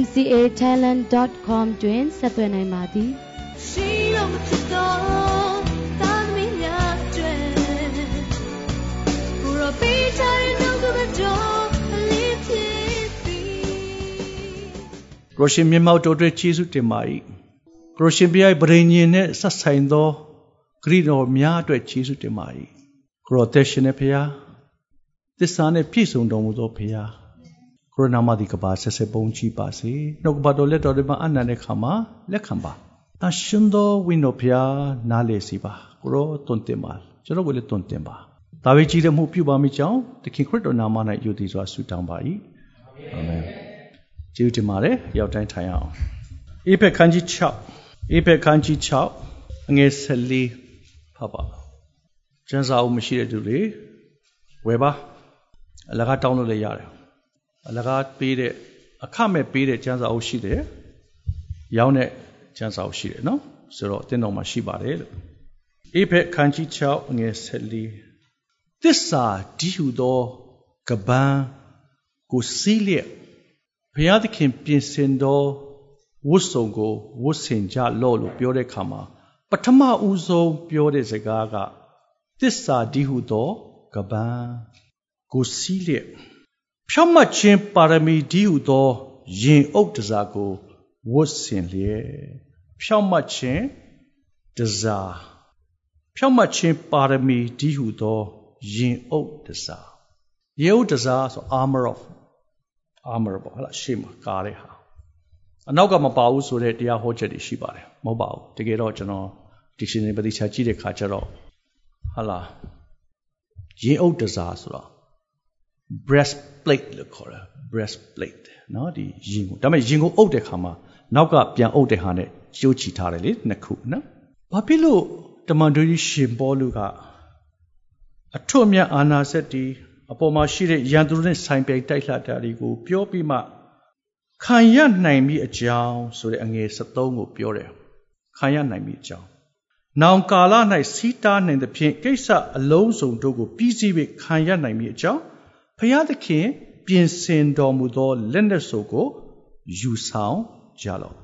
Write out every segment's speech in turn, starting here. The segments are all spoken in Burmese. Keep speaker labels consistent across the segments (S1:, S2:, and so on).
S1: mcatalent.com တွင်ဆက်သွယ်နိုင်ပါသည်ရှိတော်မဖြစ်တော်သာသမီများအတွ
S2: င်ကိုရောပေးချင်တော့ကတော်အလေးဖြစ်ပြီကိုရှင်မြတ်မောက်တော်အတွက်ကျေးဇူးတင်ပါ၏ကိုရှင်ပြိုင်ဗရိညင်နဲ့ဆက်ဆိုင်သောဂရိတော်များအတွက်ကျေးဇူးတင်ပါ၏ကိုရောသက်ရှင်တဲ့ဖရာသစ္စာနဲ့ပြည့်စုံတော်မူသောဖရာ ကိုရနာမဒီကပါဆက်ဆက်ပုံချီပါစေနှုတ်ကပတော်လက်တော်တွေမှာအနန္တခါမှာလက်ခံပါတရှင်သောဝိနုဖျားနားလေစီပါကိုရောတွန်တင်ပါကျွန်တော်ကိုလည်းတွန်တင်ပါဒါဝိကြီးတဲ့မှုပြုပါမိကြောင်းတခင်ခရစ်တော်နာမ၌ယုတည်စွာဆုတောင်းပါ၏အာမင်ကျေးဇူးတင်ပါတယ်ရောက်တိုင်းထိုင်အောင်အေဖက်ခန်းကြီး6အေဖက်ခန်းကြီး6အငယ်14ဖတ်ပါကျမ်းစာအုပ်မရှိတဲ့သူတွေဝယ်ပါအလကားတောင်းလို့လည်းရတယ် အလကားပေးတဲ့အခမဲ့ပေးတဲ့ကျမ်းစာအုပ်ရှိတယ်ရောင်းတဲ့ကျမ်းစာအုပ်ရှိတယ်နော်ဆိုတော့တင်းတော်မှာရှိပါတယ်လို့အေဖက်ခန်းကြီး6အငယ်14သစ္စာဒီဟုသောကပန်းကိုစီးလျက်ဘုရားသခင်ပြင်ဆင်သောဝတ်စုံကိုဝတ်ဆင်ကြလော့လို့ပြောတဲ့အခါမှာပထမဦးဆုံးပြောတဲ့စကားကသစ္စာဒီဟုသောကပန်းကိုစီးလျက် ဖြောင့်မတ်ခြင်းပါရမီဒီဟုသောယင်အုပ်တစားကိုဝတ်ဆင်လျက်ဖြောင့်မတ်ခြင်းတစားဖြောင့်မတ်ခြင်းပါရမီဒီဟုသောယင်အုပ်တစားယေဥတစားဆို armor of armor ပေါ့ဟလားရှေ့မှာကားတဲ့ဟာအနောက်ကမပါဘူးဆိုတဲ့တရားဟောချက်တွေရှိပါတယ်မဟုတ်ပါဘူးတကယ်တော့ကျွန်တော် dictionary ပဋိချာကြည့်တဲ့ခါကျတော့ဟလားရင်အုပ်တစားဆိုတော့ breastplate လို့ခေါ်တာ breastplate เนาะဒီရင်ကိုဒါပေမဲ့ရင်ကိုအုပ်တဲ့ခါမှာနောက်ကပြန်အုပ်တဲ့ဟာနဲ့ကျိုးချီထားတယ်လေနှစ်ခုနော်ဘာဖြစ်လို့တမန်တော်ကြီးရှင်ပေါလုကအထွတ်မြတ်အာနာစက်တီအပေါ်မှာရှိတဲ့ရန်သူနဲ့ဆိုင်ပြိုင်တိုက်လှတာတွေကိုပြောပြီးမှခံရနိုင်ပြီအကြောင်းဆိုတဲ့အငယ်73ကိုပြောတယ်ခံရနိုင်ပြီအကြောင်းနောင်ကာလ၌စီးတားနိုင်သဖြင့်ကိစ္စအလုံးစုံတို့ကိုပြီးစီး၍ခံရနိုင်ပြီအကြောင်း ဖျားသခင် ပြင်ဆင်တော်မူသောလက်နက်စုပ်ကိုယူဆောင်ကြလော့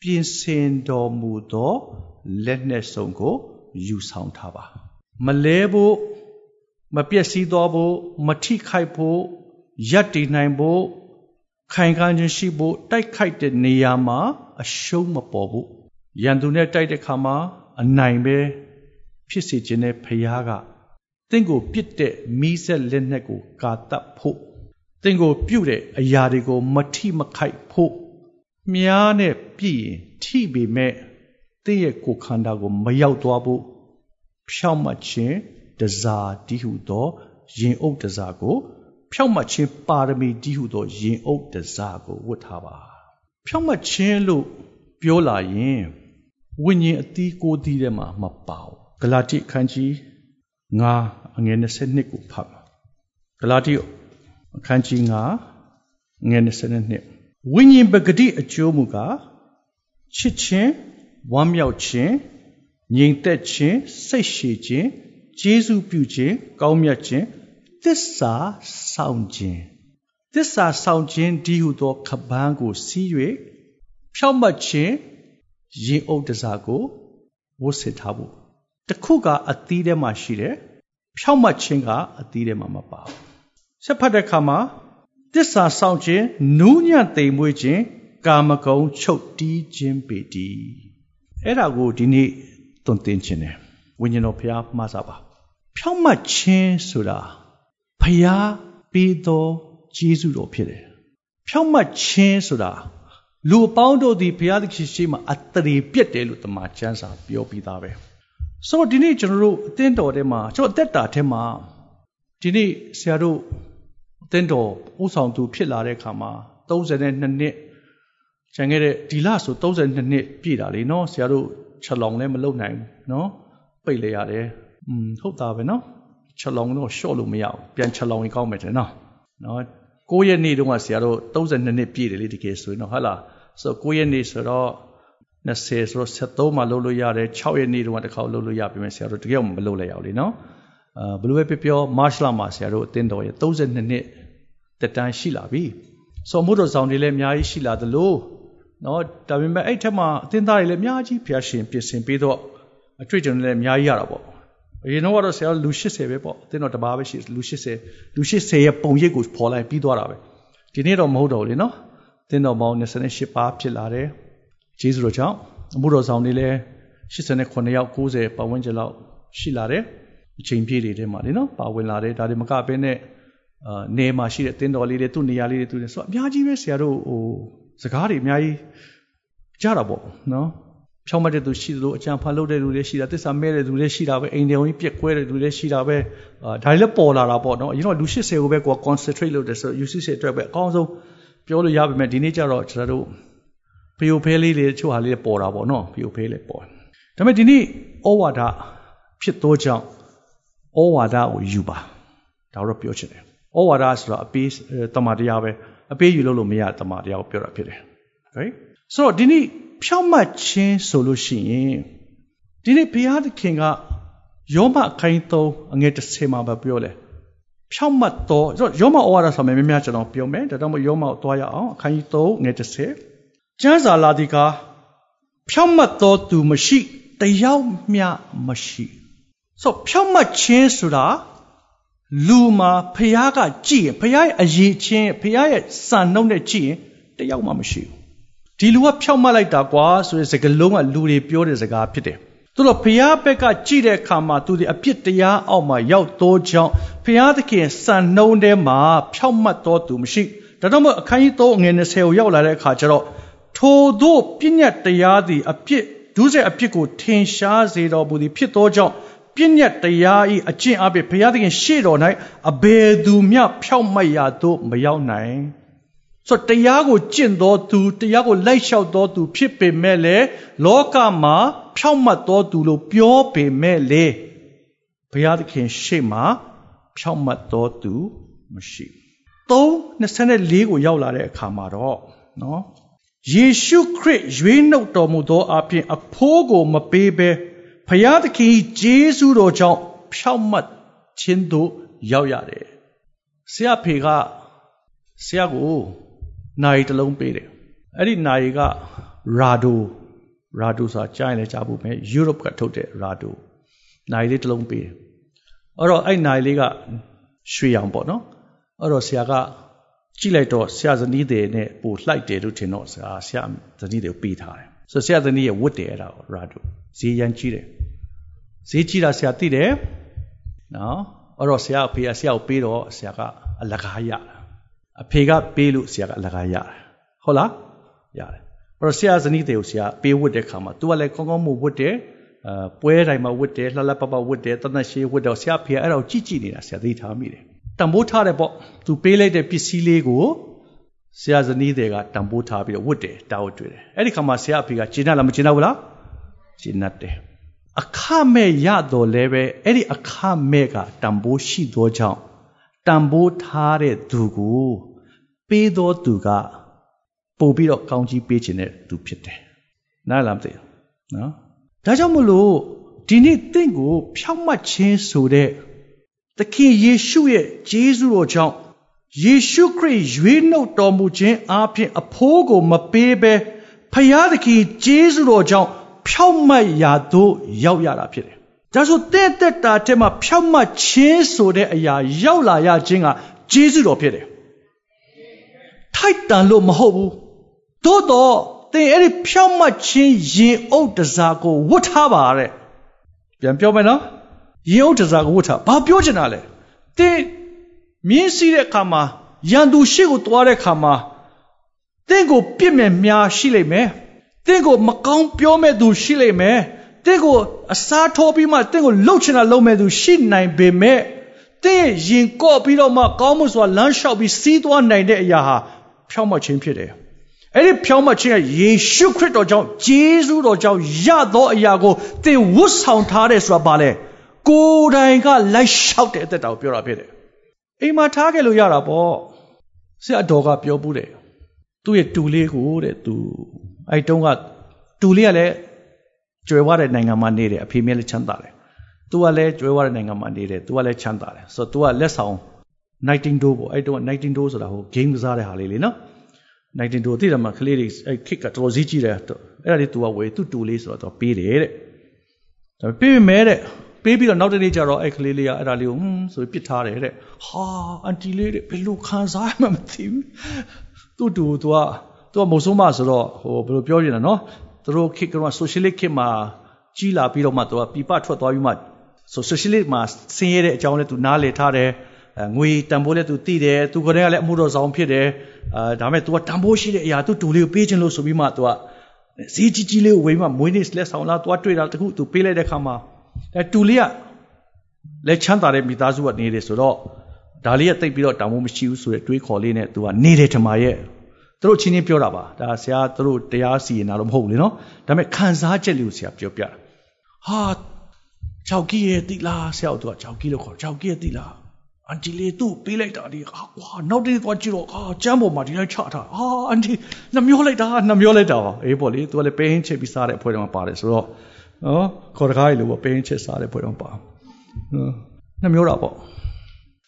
S2: ပြင်ဆင်တော်မူသောလက်နက်စုံကိုယူဆောင်ထားပါမလဲဖို့မပျက်စီးသွားဖို့မထိခိုက်ဖို့ရပ်တည်နိုင်ဖို့ခိုင်ခံ့ခြင်းရှိဖို့တိုက်ခိုက်တဲ့နေရာမှာ အရှုံးမပေါ်ဘူးရန်သူနဲ့တိုက်တဲ့ခါမှာအနိုင်ပဲဖြစ်စေခြင်းနဲ့ဖျားက တင့်ကိုပြစ်တဲ့မိဆက်လက်နက်ကိုကာတတ်ဖို့တင့်ကိုပြုတ်တဲ့အရာတွေကိုမထိမခိုက်ဖို့မြားနဲ့ပြည့်ရင်ထိပေမဲ့တင့်ရဲ့ကိုယ်ခန္ဓာကိုမရောက်သွားဖို့ဖြောင့်မတ်ခြင်းတစားတည်ဟုသောရင်အုပ်တစားကို ဖြောင့်မတ်ခြင်းပါရမီတည်ဟုသောရင်အုပ်တစားကိုဝတ်ထားပါ ဖြောင့်မတ်ခြင်းလို့ပြောလာရင်ဝိညာဉ်အသီးကိုယ်သီးထဲမှာမပါဘူးဂလာတိအခန်းကြီး9 အငယ်22ကိုဖတ်ပါဂလာတိအခန်းကြီး9ငယ်22ဝိညာဉ်ပဂတိအကျိုးမူကားချစ်ခြင်းဝမ်းမြောက်ခြင်းငြိမ်သက်ခြင်းစိတ်ရှည်ခြင်းကျေးဇူးပြုခြင်းကောင်းမြတ်ခြင်းသစ္စာဆောင်ခြင်းသစ္စာဆောင်ခြင်းဒီဟုသောခပန်းကိုစီး၍ဖြောင့်မတ်ခြင်းရင်အုပ်တစားကိုဝတ်ဆင်ထားဖို့တခုကအသီးထဲမှာရှိတယ် ဖြောင့်မတ်ခြင်းကအသီးထဲမှာမပါဘူးဆက်ဖတ်တဲ့အခါမှာတစ္ဆာဆောင်ခြင်းနူးညံ့သိမ်မွေ့ခြင်းကာမဂုဏ်ချုပ်တီးခြင်းပေတည်းအဲ့ဒါကိုဒီနေ့သွန်သင်ခြင်းတယ်ဝိညာဉ်တော်ဘုရားမှားစားပါဖြောင့်မတ်ခြင်းဆိုတာဘုရားပေးသောကျေးဇူးတော်ဖြစ်တယ်ဖြောင့်မတ်ခြင်းဆိုတာလူအပေါင်းတို့သည်ဘုရားသခင်ရှိမှအတရေပြက်တယ်လို့တမန်ကျမ်းစာပြောပြီးသားပဲ ဆိုတော့ဒီနေ့ကျွန်တော်တို့အသင်းတော်ထဲမှာကျွန်တော်အသက်တာထဲမှာဒီနေ့ဆရာတို့အသင်းတော်ဥဆောင်သူဖြစ်လာတဲ့အခါမှာ32နှစ်ကျန်ခဲ့တဲ့ဒီလဆို32နှစ်ပြည့်တာလေနော်ဆရာတို့ချက်လောင်လည်းမလုပ်နိုင်ဘူးနော်ပိတ်လေရတယ်อืมဟုတ်တာပဲနော်ချက်လောင်တော့ရှော့လို့မရဘူးပြန်ချက်လောင်ရင်ကောင်းမယ်တဲ့နော်နော်9ရက်နေ့တုန်းကဆရာတို့32နှစ်ပြည့်တယ်လေတကယ်ဆိုရင်တော့ဟုတ်လားဆို9ရက်နေ့ဆိုတော့ 20ဆိုတော့73မှာလုပ်လို့ရတယ်6ရက်နေ့တုန်းကတစ်ခါလုပ်လို့ရပြီမယ်ဆရာတို့တကယ်မလုပ်လိုက်ရအောင်လေနော်အာဘယ်လိုပဲပြောပြော March လမှာဆရာတို့အတင်းတော်ရဲ့32နှစ်တက်တန်းရှိလာပြီဆိုမှုတော်ဆောင်တွေလည်းအများကြီးရှိလာသလိုနော်ဒါပေမဲ့အဲ့ထက်မှာအတင်းသားတွေလည်းအများကြီးဖျားရှင်ပြင်ဆင်ပေးတော့အတွေ့အကြုံတွေလည်းအများကြီးရတာပေါ့အရင်တော့ကတော့ဆရာလူ80ပဲပေါ့အတင်းတော်တပါးပဲရှိလူ80လူ80ရဲ့ပုံရိပ်ကိုပေါ်လိုက်ပြီးသွားတာပဲဒီနေ့တော့မဟုတ်တော့ဘူးလေနော်အတင်းတော်ပေါင်း28ပါးဖြစ်လာတယ် ဂျေဇုတော်ကြောင့်အမှုတော်ဆောင်တွေလည်း89ယောက်90ပတ်ဝန်းကျင်လောက်ရှိလာတယ်အချိန်ပြည့်တွေထဲမှာလေနော်ပါဝင်လာတယ်ဒါတွေမကဘဲနဲ့အာနေမှာရှိတဲ့တင်းတော်လေးတွေသူ့နေရာလေးတွေသူတွေဆိုအများကြီးပဲဆရာတို့ဟိုစကားတွေအများကြီးကြားတာပေါ့နော်ဖြောင်းမတဲ့သူရှိသလိုအကြံဖန်လုပ်တဲ့လူတွေရှိတာသစ္စာမဲ့တဲ့လူတွေရှိတာပဲအိမ်တော်ကြီးပြက်ကွဲတဲ့လူတွေရှိတာပဲအာဒါတွေလည်းပေါ်လာတာပေါ့နော်အရင်တော့လူ80ကိုပဲကို concentrate လုပ်တယ်ဆို UCC အတွက်ပဲအကောင်းဆုံးပြောလို့ရပါမယ်ဒီနေ့ကျတော့ကျွန်တော်တို့ ဖီယိုဖဲလေးတွေတချို့ဟာလေးပေါ်တာပေါ့နော်ဖီယိုဖဲလေးပေါ်ဒါပေမဲ့ဒီနေ့ဩဝါဒဖြစ်သောကြောင့်ဩဝါဒကိုယူပါဒါတော့ပြောချင်တယ်ဩဝါဒဆိုတော့အပေးတမန်တရားပဲအပေးယူလို့လို့မရတမန်တရားကိုပြောတာဖြစ်တယ် right ဆိုတော့ဒီနေ့ဖြောင့်မတ်ခြင်းဆိုလို့ရှိရင်ဒီနေ့ဘုရားသခင်ကယောမအခိုင်သုံးအငယ်30မှာပြောလဲဖြောင့်မတ်တော်ယောမဩဝါဒဆိုမယ်များများကျွန်တော်ပြောမယ်ဒါတော့မယောမကိုတွားရအောင်အခန်းကြီး3ငယ်30 ကျမ်းစာလာဒီကဖြောင့်မတ်တော်သူမရှိတယောက်မျှမရှိဆိုဖြောင့်မတ်ခြင်းဆိုတာလူမှာဖះကကြည့်ရင်ဖះရဲ့အရေးချင်းဖះရဲ့စံနှုတ်နဲ့ကြည့်ရင်တယောက်မှမရှိဘူးဒီလူကဖြောက်မှတ်လိုက်တာကွာဆိုတဲ့စကားလုံးကလူတွေပြောတဲ့စကားဖြစ်တယ်သူတို့ဖះဘက်ကကြည့်တဲ့အခါမှာသူဒီအပြစ်တရားအောက်မှာရောက်သောကြောင့်ဖះသခင်စံနှုံးထဲမှာဖြောက်မှတ်တော်သူမရှိဒါတော့မို့အခန်းကြီး3အငယ်20ကိုရောက်လာတဲ့အခါကျတော့ ထိုတို့ပြည့်ညတ်တရားသည်အပြစ်ဒုစရိုက်အပြစ်ကိုထင်ရှားစေတော်မူသည်ဖြစ်သောကြောင့်ပြည့်ညတ်တရားဤအကျင့်အပြည့်ဘုရားသခင်ရှေ့တော်၌အဘယ်သူမျှဖြောက်မှတ်ရာသို့မရောက်နိုင်ဆိုတရားကိုကျင့်တော်သူတရားကိုလိုက်လျှောက်တော်သူဖြစ်ပေမဲ့လေလောကမှာဖြောက်မှတ်တော်သူလို့ပြောပေမဲ့လေဘုရားသခင်ရှေ့မှာဖြောက်မှတ်တော်သူမရှိ324ကိုရောက်လာတဲ့အခါမှာတော့နော် ယေရှုခရစ်ရွေးနှုတ်တော်မူသောအပြင်အဖိုးကိုမပေးဘဲဖယားသခင်ဂျေဇုတော်ကြောင့်ဖြောက်မှတ်ခြင်းသို့ရောက်ရတယ်ဆရာဖေကဆရာကိုနိုင်တလုံးပေးတယ်အဲ့ဒီနိုင်ကရာဒိုရာဒိုဆိုတာကြားရင်လည်းကြားဖို့မယ်ယူရိုပကထုတ်တဲ့ရာဒိုနိုင်လေးတလုံးပေးတယ်အဲ့တော့အဲ့နိုင်လေးကရွှေရောင်ပေါ့နော်အဲ့တော့ဆရာက ကြည့်လိုက်တော့ဆရာဇနီးတွေနဲ့ပို့လှိုက်တယ်လို့ထင်တော့ဆရာဆရာဇနီးတွေကိုပေးထားတယ်ဆိုဆရာဇနီးရဲ့ဝတ်တယ်အဲ့ဒါရာဒိုဈေးရန်ကြီးတယ်ဈေးကြီးတာဆရာသိတယ်နော်အဲ့တော့ဆရာအဖေကဆရာကိုပေးတော့ဆရာကအလကားရတာအဖေကပေးလို့ဆရာကအလကားရတယ်ဟုတ်လားရတယ်အဲ့တော့ဆရာဇနီးတွေကိုဆရာပေးဝတ်တဲ့ခါမှာ तू ကလည်းကောင်းကောင်းမဝတ်တယ်အဲပွဲတိုင်းမှာဝတ်တယ်လှလှပပဝတ်တယ်တနတ်ရှိဝတ်တော့ဆရာဖေကအဲ့ဒါကိုကြည့်ကြည့်နေတာဆရာသိထားမိတယ် တံပိုးထားတယ်ပေါ့သူပေးလိုက်တဲ့ပစ္စည်းလေးကိုဆရာဇနီးတွေကတံပိုးထားပြီးတော့ဝတ်တယ်တာဝတ်တွေ့တယ်အဲ့ဒီခါမှာဆရာအဖေကကျင်းတ်လားမကျင်းတ်ဘူးလားကျင်းတ်တယ်အခမဲ့ရတော်လဲပဲအဲ့ဒီအခမဲ့ကတံပိုးရှိသောကြောင့်တံပိုးထားတဲ့သူကိုပေးသောသူကပို့ပြီးတော့ကောင်းကြီးပေးခြင်းတဲ့သူဖြစ်တယ်နားလားမသိဘူးနော်ဒါကြောင့်မလို့ဒီနေ့တင့်ကိုဖြောက်မှတ်ခြင်းဆိုတဲ့ သခင်ယေရှုရဲ့ဂျေဇုတော်ကြောင့်ယေရှုခရစ်ရွေးနှုတ်တော်မူခြင်းအပြင်အဖိုးကိုမပေးဘဲဖယားသခင်ဂျေဇုတော်ကြောင့်ဖြောက်မှတ်ရာသို့ရောက်ရတာဖြစ်တယ်။ဒါဆိုတဲ့တက်တာထဲမှာဖြောက်မှတ်ခြင်းဆိုတဲ့အရာရောက်လာရခြင်းကဂျေဇုတော်ဖြစ်တယ်။ထိုက်တန်လို့မဟုတ်ဘူး။သို့တော့သင်အဲ့ဒီဖြောက်မှတ်ခြင်းရင်အုပ်တစားကိုဝတ်ထားပါတဲ့။ပြန်ပြောမယ်နော်။ ရင်အုပ်တစားကိုဝတ်ထားဘာပြောချင်တာလဲတင်းမြင်းစီးတဲ့အခါမှာရန်သူရှေ့ကိုသွားတဲ့အခါမှာတင်းကိုပြစ်မဲ့များရှိလိမ့်မယ်တင်းကိုမကောင်းပြောမဲ့သူရှိလိမ့်မယ်တင်းကိုအစားထိုးပြီးမှတင်းကိုလှုပ်ချင်တာလှုပ်မဲ့သူရှိနိုင်ပေမဲ့တင်းရင်ကော့ပြီးတော့မှကောင်းမှုစွာလမ်းလျှောက်ပြီးစီးသွားနိုင်တဲ့အရာဟာဖြောင့်မတ်ခြင်းဖြစ်တယ်အဲ့ဒီဖြောင်းမှခြင်းကယေရှုခရစ်တော်ကြောင့်ဂျေဇုတော်ကြောင့်ရသောအရာကိုသင်ဝတ်ဆောင်ထားတယ်ဆိုတာပါလေ ကိုယ်တိုင်ကလိုက်လျှောက်တဲ့အသက်တာကိုပြောတာဖြစ်တယ်အိမ်မှာထားခဲ့လို့ရတာပေါ့ဆရာတော်ကပြောဘူးတယ်သူ့ရဲ့တူလေးကိုတဲ့သူအဲ့တုန်းကတူလေးကလည်းကျွယ်ဝတဲ့နိုင်ငံမှာနေတယ်အဖေမြဲလည်းချမ်းသာတယ်သူကလည်းကျွယ်ဝတဲ့နိုင်ငံမှာနေတယ်သူကလည်းချမ်းသာတယ်ဆိုတော့သူကလက်ဆောင် Nightingale ပေါ့အဲ့တုန်းက Nightingale ဆိုတာဟို game ကစားတဲ့ဟာလေးလေနော် Nightingale သိတယ်မှာကလေးတွေအဲ့ kick ကတော်တော်ကြီးကြီးတယ်အဲ့ဒါလေးသူကဝေသူ့တူလေးဆိုတော့ပေးတယ်တဲ့ဒါပေးပေမဲ့တဲ့ ပေးပြီးတော့နောက်တစ်နေ့ကျတော့အဲ့ကလေးလေးကအဲ့ဒါလေးကိုဟွန်းဆိုပြီးပစ်ထားတယ်တဲ့ဟာအန်တီလေးတဲ့ဘယ်လိုခံစားမှမသိဘူးသူ့တူသူကသူကမုံဆုံးမဆိုတော့ဟိုဘယ်လိုပြောရည်လဲနော်သူတို့ခေတ်ကတော့ socialist ခေတ်မှာကြီးလာပြီးတော့မှသူကပြပထွက်သွားပြီးမှ socialist မှာဆင်းရဲတဲ့အကြောင်းလဲသူနားလည်ထားတယ်ငွေတန်ဖိုးလည်းသူတည်တယ်သူကလည်းလည်းအမှုတော်ဆောင်ဖြစ်တယ်အာဒါပေမဲ့ तू ကတန်ဖိုးရှိတဲ့အရာ तू တူလေးကိုပေးခြင်းလို့ဆိုပြီးမှ तू ကဈေးကြီးကြီးလေးကိုဝေးမှမွေးနေ့လက်ဆောင်လာ तू တွေ့တာတခု तू ပေးလိုက်တဲ့ခါမှာ အဲတူလေးကလက်ချမ်းသာတဲ့မိသားစုကနေတယ်ဆိုတော့ဒါလေးကတိတ်ပြီးတော့တန်ဖိုးမရှိဘူးဆိုတဲ့တွေးခေါ်လေးနဲ့ तू ကနေတယ်ထမရဲ့သူတို့ချင်းချင်းပြောတာပါဒါဆရာသူတို့တရားစီရင်တာတော့မဟုတ်ဘူးလေနော်ဒါပေမဲ့ခံစားချက်လေးကိုဆရာပြောပြတာဟာချောက်ကြီးရဲ့တိလားဆရာတို့ကချောက်ကြီးလို့ခေါ်ချောက်ကြီးရဲ့တိလားအန်တီလေးသူ့ပေးလိုက်တာဒီဟာကွာနောက်တနေ့သွားကြည့်တော့အာကျမ်းပေါ်မှာဒီလိုက်ချထားအာအန်တီနှမျောလိုက်တာနှမျောလိုက်တာအေးပေါ့လေသူကလည်းပေးဟင်းချက်ပြီးစားတဲ့အဖွဲ့တော်မှာပါတယ်ဆိုတော့ နော်ခေါ်တကားကြီးလို့ပေါ့ပေးဟင်းချက်စားတဲ့အဖွဲ့တော်ပါနှမျောတာပေါ့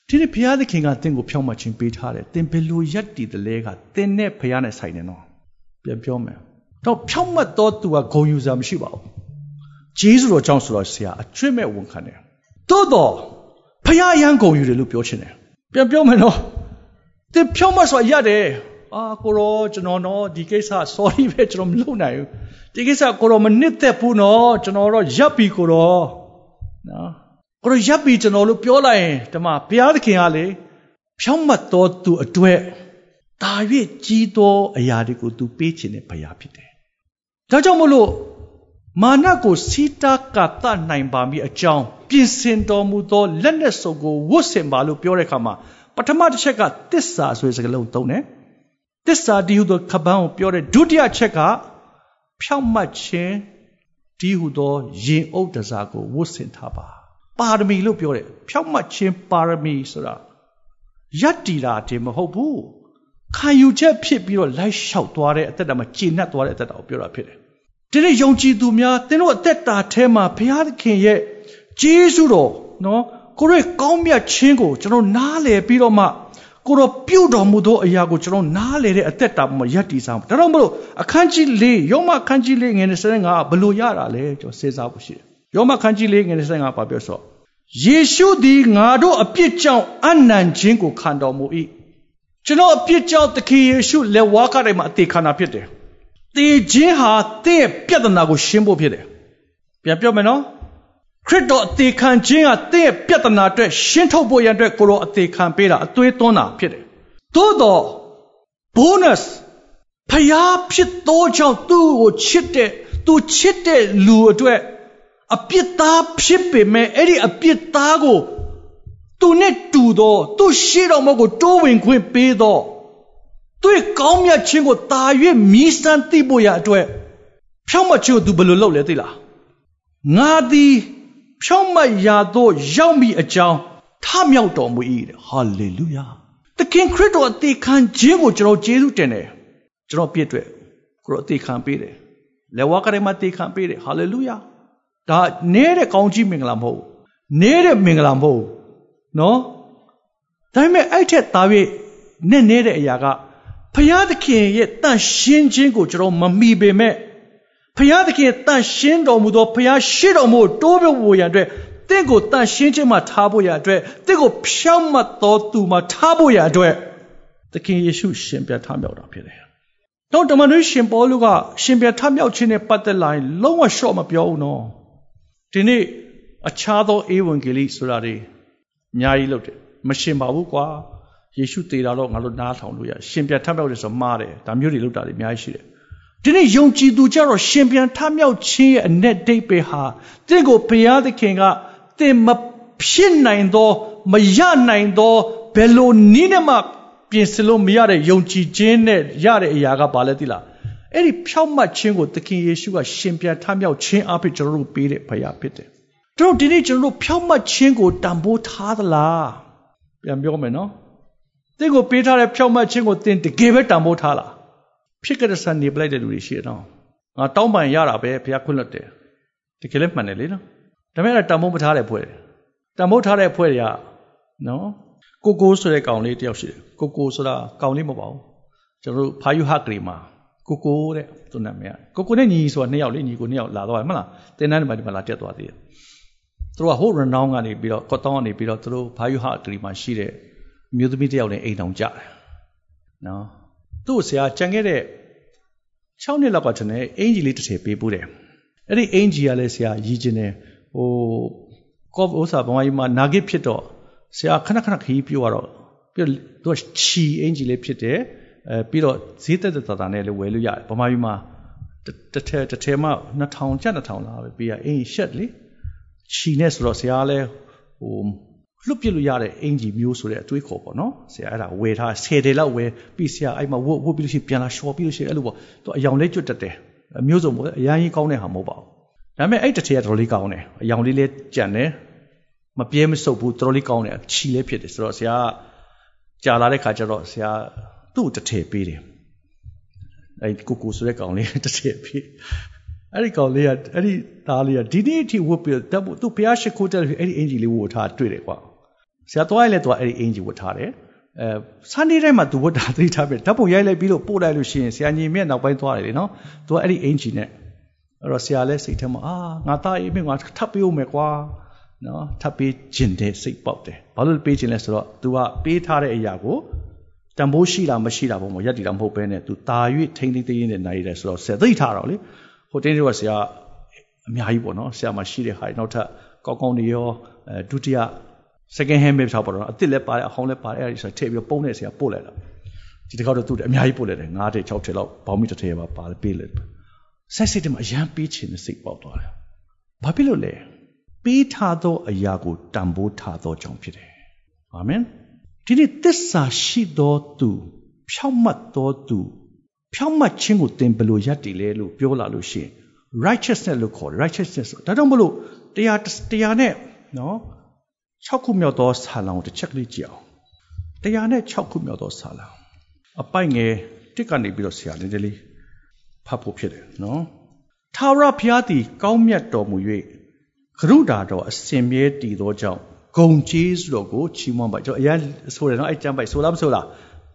S2: ဒီနေ့ဘုရားသခင်ကတင့်ကိုဖြောင်းမှချင်းပေးထားတယ်တင်ဘယ်လိုရက်တည်တယ်လဲကတင်နဲ့ဘုရားနဲ့ဆိုင်တယ်နော်ပြန်ပြောမယ်တော့ဖြောင်းမှတ်တော့သူကဂုံယူစရာမရှိပါဘူးဂျေဇုတော်ကြောင့်ဆိုတော့ဆရာအကျွတ်မဲ့ဝန်ခံတယ်သို့တော့ဖះရန်ကုန်ယူတယ်လို့ပြောချင်တယ်ပြန်ပြောမယ်နော်သင်ဖြောင်းမဆိုရတယ် အာကိုရောကျွန်တော်တော့ဒီကိစ္စ sorry ပဲကျွန်တော်မလုပ်နိုင်ဘူးဒီကိစ္စကိုရောမနစ်သက်ဘူးနော်ကျွန်တော်တော့ရပ်ပြီကိုရောနော်ကိုရောရပ်ပြီကျွန်တော်လို့ပြောလိုက်ရင်ဒီမှာဘုရားသခင်ကလေဖြောင်းမတော်သူအတွက်တာ၍ကြီးသောအရာတွေကိုသူပေးခြင်းနဲ့ဘုရားဖြစ်တယ်ဒါကြောင့်မလို့မာနကိုစီတာကတနိုင်ပါမည်အကြောင်းပြင်ဆင်တော်မူသောလက်နဲ့စုပ်ကိုဝတ်ဆင်ပါလို့ပြောတဲ့အခါမှာပထမတစ်ချက်ကတစ္ဆာဆိုတဲ့စကားလုံးသုံးတယ် တစ္ဆာဒီဟုသောခပန်းကိုပြောတဲ့ဒုတိယချက်ကဖြောင့်မတ်ခြင်းဒီဟုသောရင်အုပ်တစားကိုဝတ်ဆင်ထားပါပါရမီလို့ပြောတယ်ဖြောင့်မတ်ခြင်းပါရမီဆိုတာယက်တီတာတင်မဟုတ်ဘူးခံယူချက်ဖြစ်ပြီးတော့လိုက်လျှောက်သွားတဲ့အသက်တာမှာကျေနပ်သွားတဲ့အသက်တာကိုပြောတာဖြစ်တယ်ဒီနေ့ယုံကြည်သူများသင်တို့အသက်တာထဲမှာဘုရားသခင်ရဲ့ဂျေစုတော်နော်ကိုရဲ့ကောင်းမြတ်ခြင်းကိုကျွန်တော်နားလည်ပြီးတော့မှ ကိုတော့ပြုတ်တော်မူသောအရာကိုကျွန်တော်နားလေတဲ့အသက်တာမှာယက်တည်စားဒါတော့မလို့အခန်းကြီး၄ယောမအခန်းကြီး၄ငွေ25ဘလို့ရတာလဲကျွန်တော်စဉ်းစားဖို့ရှိတယ်ယောမအခန်းကြီး၄ငွေ25ပါပြောဆိုယေရှုသည်ငါတို့အပြစ်ကြောင့်အနံ့ခြင်းကိုခံတော်မူ၏ကျွန်တော်အပြစ်ကြောင့်သခင်ယေရှုလက်ဝါးကားတိုင်းမှာအသေးခံတာဖြစ်တယ်တေခြင်းဟာတင့်ရဲ့ပြဿနာကိုရှင်းဖို့ဖြစ်တယ်ပြန်ပြောမယ်နော် ခရစ်တော်အသေးခံခြင်းဟာတင့်ရဲ့ပြဿနာအတွက်ရှင်းထုတ်ဖို့ရန်အတွက်ကိုရောအသေးခံပေးတာအသွေးသွန်းတာဖြစ်တယ်သို့တော့ bonus ဖျားဖြစ်သောကြောင့်သူ့ကိုချစ်တဲ့သူချစ်တဲ့လူအတွက်အပြစ်သားဖြစ်ပေမဲ့အဲ့ဒီအပြစ်သားကိုသူနဲ့တူသောသူရှိတော်မကိုတိုးဝင်ခွင့်ပေးသောသူ့ကောင်းမြတ်ခြင်းကိုတာ၍မြည်စမ်းသိဖို့ရအတွက်ဖြောင့်မတ်ခြင်းကိုသူဘယ်လိုလုပ်လဲသိလားငါသည် ဖြောင့်မတ်ရာသို့ရောက်မိအကြောင်းထမြောက်တော်မူ၏တဲ့ဟာလေလုယာသခင်ခရစ်တော်အသေးခံခြင်းကိုကျွန်တော်ကျေးဇူးတင်တယ်ကျွန်တော်ပြည့်အတွက်ကိုရောအသေးခံပေးတယ်လက်ဝါးကလေးမှာအသေးခံပေးတယ်ဟာလေလုယာဒါနဲတဲ့ကောင်းကြီးမင်္ဂလာမဟုတ်နဲတဲ့မင်္ဂလာမဟုတ်နော်ဒါပေမဲ့အဲ့ထက်သား၍နဲ့နဲတဲ့အရာကဖျားသခင်ရဲ့တန်ရှင်းခြင်းကိုကျွန်တော်မမီပေမဲ့ ဖျားသခင်တန်ရှင်းတော်မူသောဖျားရှိတော်မူတိုးပြဖို့ရန်အတွက်တင့်ကိုတန်ရှင်းခြင်းမှာထားဖို့ရန်အတွက်တင့်ကိုဖြောင့်မတ်တော်သူမှာထားဖို့ရန်အတွက်သခင်ယေရှုရှင်ပြထမြောက်တာဖြစ်တယ်။တော့တမန်တော်ရှင်ပေါလုကရှင်ပြထမြောက်ခြင်းနဲ့ပတ်သက်လာရင်လုံးဝရှော့မပြောဘူးနော်။ဒီနေ့အခြားသောဧဝံဂေလိဆိုတာတွေအများကြီးလုပ်တယ်။မရှင်ပါဘူးကွာ။ယေရှုတည်တာတော့ငါတို့နားထောင်လို့ရရှင်ပြန်ထမြောက်တယ်ဆိုမှားတယ်ဒါမျိုးတွေလုပ်တာတွေအများကြီးရှိတယ် ဒီနေ့ယုံကြည်သူကြတော့ရှင်ပြန်ထမြောက်ခြင်းရဲ့အ내ဒိတ်ပဲဟာတင့်ကိုဘုရားသခင်ကတင်မဖြစ်နိုင်သောမရနိုင်သောဘယ်လိုနည်းနဲ့မှပြင်ဆင်လို့မရတဲ့ယုံကြည်ခြင်းနဲ့ရတဲ့အရာကဘာလဲသိလားအဲ့ဒီဖြောင့်မတ်ခြင်းကိုသခင်ယေရှုကရှင်ပြန်ထမြောက်ခြင်းအဖြစ်ကျွန်တော်တို့ပေးတဲ့ဘုရားဖြစ်တယ်တို့ဒီနေ့ကျွန်တော်တို့ဖြောင့်မတ်ခြင်းကိုတန်ဖိုးထားသလားပြန်ပြောမယ်နော်သင်ကိုပေးထားတဲ့ဖြောင့်မတ်ခြင်းကိုသင်တကယ်ပဲတန်ဖိုးထားလား ဖြစ်ကြတဲ့ဆန်နေပလိုက်တဲ့လူတွေရှိတယ်နော်ငါတောင်းပန်ရတာပဲဘုရားခွင့်လွှတ်တယ်တကယ်လည်းမှန်တယ်လေနော်ဒါပေမဲ့တန်ဖိုးမထားတဲ့ဖွဲ့တန်ဖိုးထားတဲ့ဖွဲ့တွေကနော်ကိုကိုဆိုတဲ့ကောင်လေးတယောက်ရှိတယ်ကိုကိုဆိုတာကောင်လေးမဟုတ်ပါဘူးကျွန်တော်တို့ဖာယူဟကရီမှာကိုကိုတဲ့သူနာမည်ကိုကိုနဲ့ညီဆိုတာနှစ်ယောက်လေညီကိုနှစ်ယောက်လာတော့မှလားတင်းတန်းဒီမှာဒီမှာလာတက်သွားသေးတယ်သူတို့ကဟိုရနောင်းကနေပြီးတော့ကော့တောင်းကနေပြီးတော့သူတို့ဖာယူဟကရီမှာရှိတဲ့မြို့သမီးတယောက်နဲ့အိမ်တောင်ကြတယ်နော် သူ့ဆရာကြံခဲ့တဲ့6နှစ်လောက်ကကျွန်တော်အင်ဂျီလေးတစ်ထည်ပေးပို့တယ်အဲ့ဒီအင်ဂျီကလည်းဆရာရည်ကျင်တယ်ဟိုကော့ဥစားဘဝကြီးမှာနာဂစ်ဖြစ်တော့ဆရာခဏခဏခီးပြောတော့ပြီးတော့သူကချီအင်ဂျီလေးဖြစ်တယ်အဲပြီးတော့ဈေးသက်သက်သာသာနဲ့လည်းဝယ်လို့ရတယ်ဗမာပြည်မှာတစ်ထည်တစ်ထည်မှ2000ကျပ်2000လာပဲပေးရအင်ရှက်လေချီနဲ့ဆိုတော့ဆရာလည်းဟို လွတ်ပြလို့ရတဲ့အင်ဂျီမျိုးဆိုတဲ့အတွေးခေါ်ပေါ့နော်ဆရာအဲ့ဒါဝယ်ထား10တယ်လောက်ဝယ်ပြီးဆရာအဲ့မှာဝတ်ဝတ်ပြီးလို့ရှိရင်ပြန်လာရှော်ပြီးလို့ရှိရင်အဲ့လိုပေါ့သူအယောင်လေးကျွတ်တက်တယ်မျိုးစုံပေါ့အရင်ကြီးကောင်းတဲ့ဟာမဟုတ်ပါဘူးဒါပေမဲ့အဲ့တစ်ထည်ကတော်လေးကောင်းတယ်အယောင်လေးလေးကြံတယ်မပြဲမဆုပ်ဘူးတော်တော်လေးကောင်းတယ်ချီလေးဖြစ်တယ်ဆိုတော့ဆရာကြာလာတဲ့ခါကျတော့ဆရာသူ့တစ်ထည့်ပေးတယ်အဲ့ကိုကိုဆိုတဲ့ကောင်လေးတစ်ထည့်ပေးအဲ့ဒီကောင်လေးကအဲ့ဒီသားလေးကဒီနေ့အထိဝတ်ပြီးတော့သူ့ဘုရားရှိခိုးတဲ့အဲ့ဒီအင်ဂျီလေးဝတ်ထားတွေ့တယ်ကွာ ဆရာသွားရလဲသွားအဲ့ဒီအင်ဂျီဝတ်ထားတယ်အဲဆန်နေတိုင်းမှာသူဝတ်တာသိထားပြီဓာတ်ပုံရိုက်လိုက်ပြီးတော့ပို့လိုက်လို့ရှိရင်ဆရာညီမြတ်နောက်ပိုင်းသွားတယ်လေနော်သူကအဲ့ဒီအင်ဂျီနဲ့အဲ့တော့ဆရာလည်းစိတ်ထဲမှာအာငါသားအေးမင်းငါထပ်ပေးဦးမယ်ကွာနော်ထပ်ပေးခြင်းတဲ့စိတ်ပေါက်တယ်ဘာလို့ပေးခြင်းလဲဆိုတော့ तू ကပေးထားတဲ့အရာကိုတန်ဖိုးရှိလားမရှိတာပုံမှာရက်တည်တာမဟုတ်ဘဲနဲ့ तू တာ၍ထိမ့်သိမ့်သိမ့်နဲ့နိုင်တယ်ဆိုတော့ဆရာသိထားတော့လေဟိုတင်းတွေကဆရာအများကြီးပေါ့နော်ဆရာမှာရှိတဲ့ဟာနောက်ထပ်ကောက်ကောင်းတွေရောအဲဒုတိယ second hand ပဲထားပါတော့အစ်စ်လည်းပါတယ်အဟောင်းလည်းပါတယ်အဲဒီဆိုထည့်ပြီးပုံနဲ့ဆရာပို့လိုက်တာဒီတစ်ခါတော့သူအများကြီးပို့လိုက်တယ်9ထည့်6ထည့်လောက်ဘောင်းမီတစ်ထည့်ပါပါပေးလိုက်ဆက်စစ်တယ်မှာအရန်ပေးချင်တဲ့စိတ်ပေါက်သွားတယ်ဘာဖြစ်လို့လဲပေးထားသောအရာကိုတန်ဖိုးထားသောကြောင့်ဖြစ်တယ်အာမင်ဒီနေ့သစ္စာရှိသောသူဖြောင့်မတ်သောသူဖြောင့်မတ်ခြင်းကိုသင်ဘယ်လိုယက်တည်လဲလို့ပြောလာလို့ရှိရင် righteousness လို့ခေါ်တယ် righteousness ဒါကြောင့်မလို့တရားတရားနဲ့နော် 6ခုမြောက်သောဆာလောင်တစ်ချက်ကလေးကြည့်အောင်တရားနဲ့6ခုမြောက်သောဆာလောင်အပိုက်ငယ်တစ်ကနေပြီးတော့ဆရာလေးလေးဖတ်ဖို့ဖြစ်တယ်နော်ထာဝရဘုရားသည် ကောင်းမြတ်တော်မူ၍ကရုဏာတော်အစဉ်မြဲတည်သောကြောင့်ဂုံကျေးဇူးတော်ကိုချီးမွမ်းပါကျွန်တော်အရင်ဆိုတယ်နော်အဲ့ကျမ်းပိုက်ဆိုလားမဆိုလား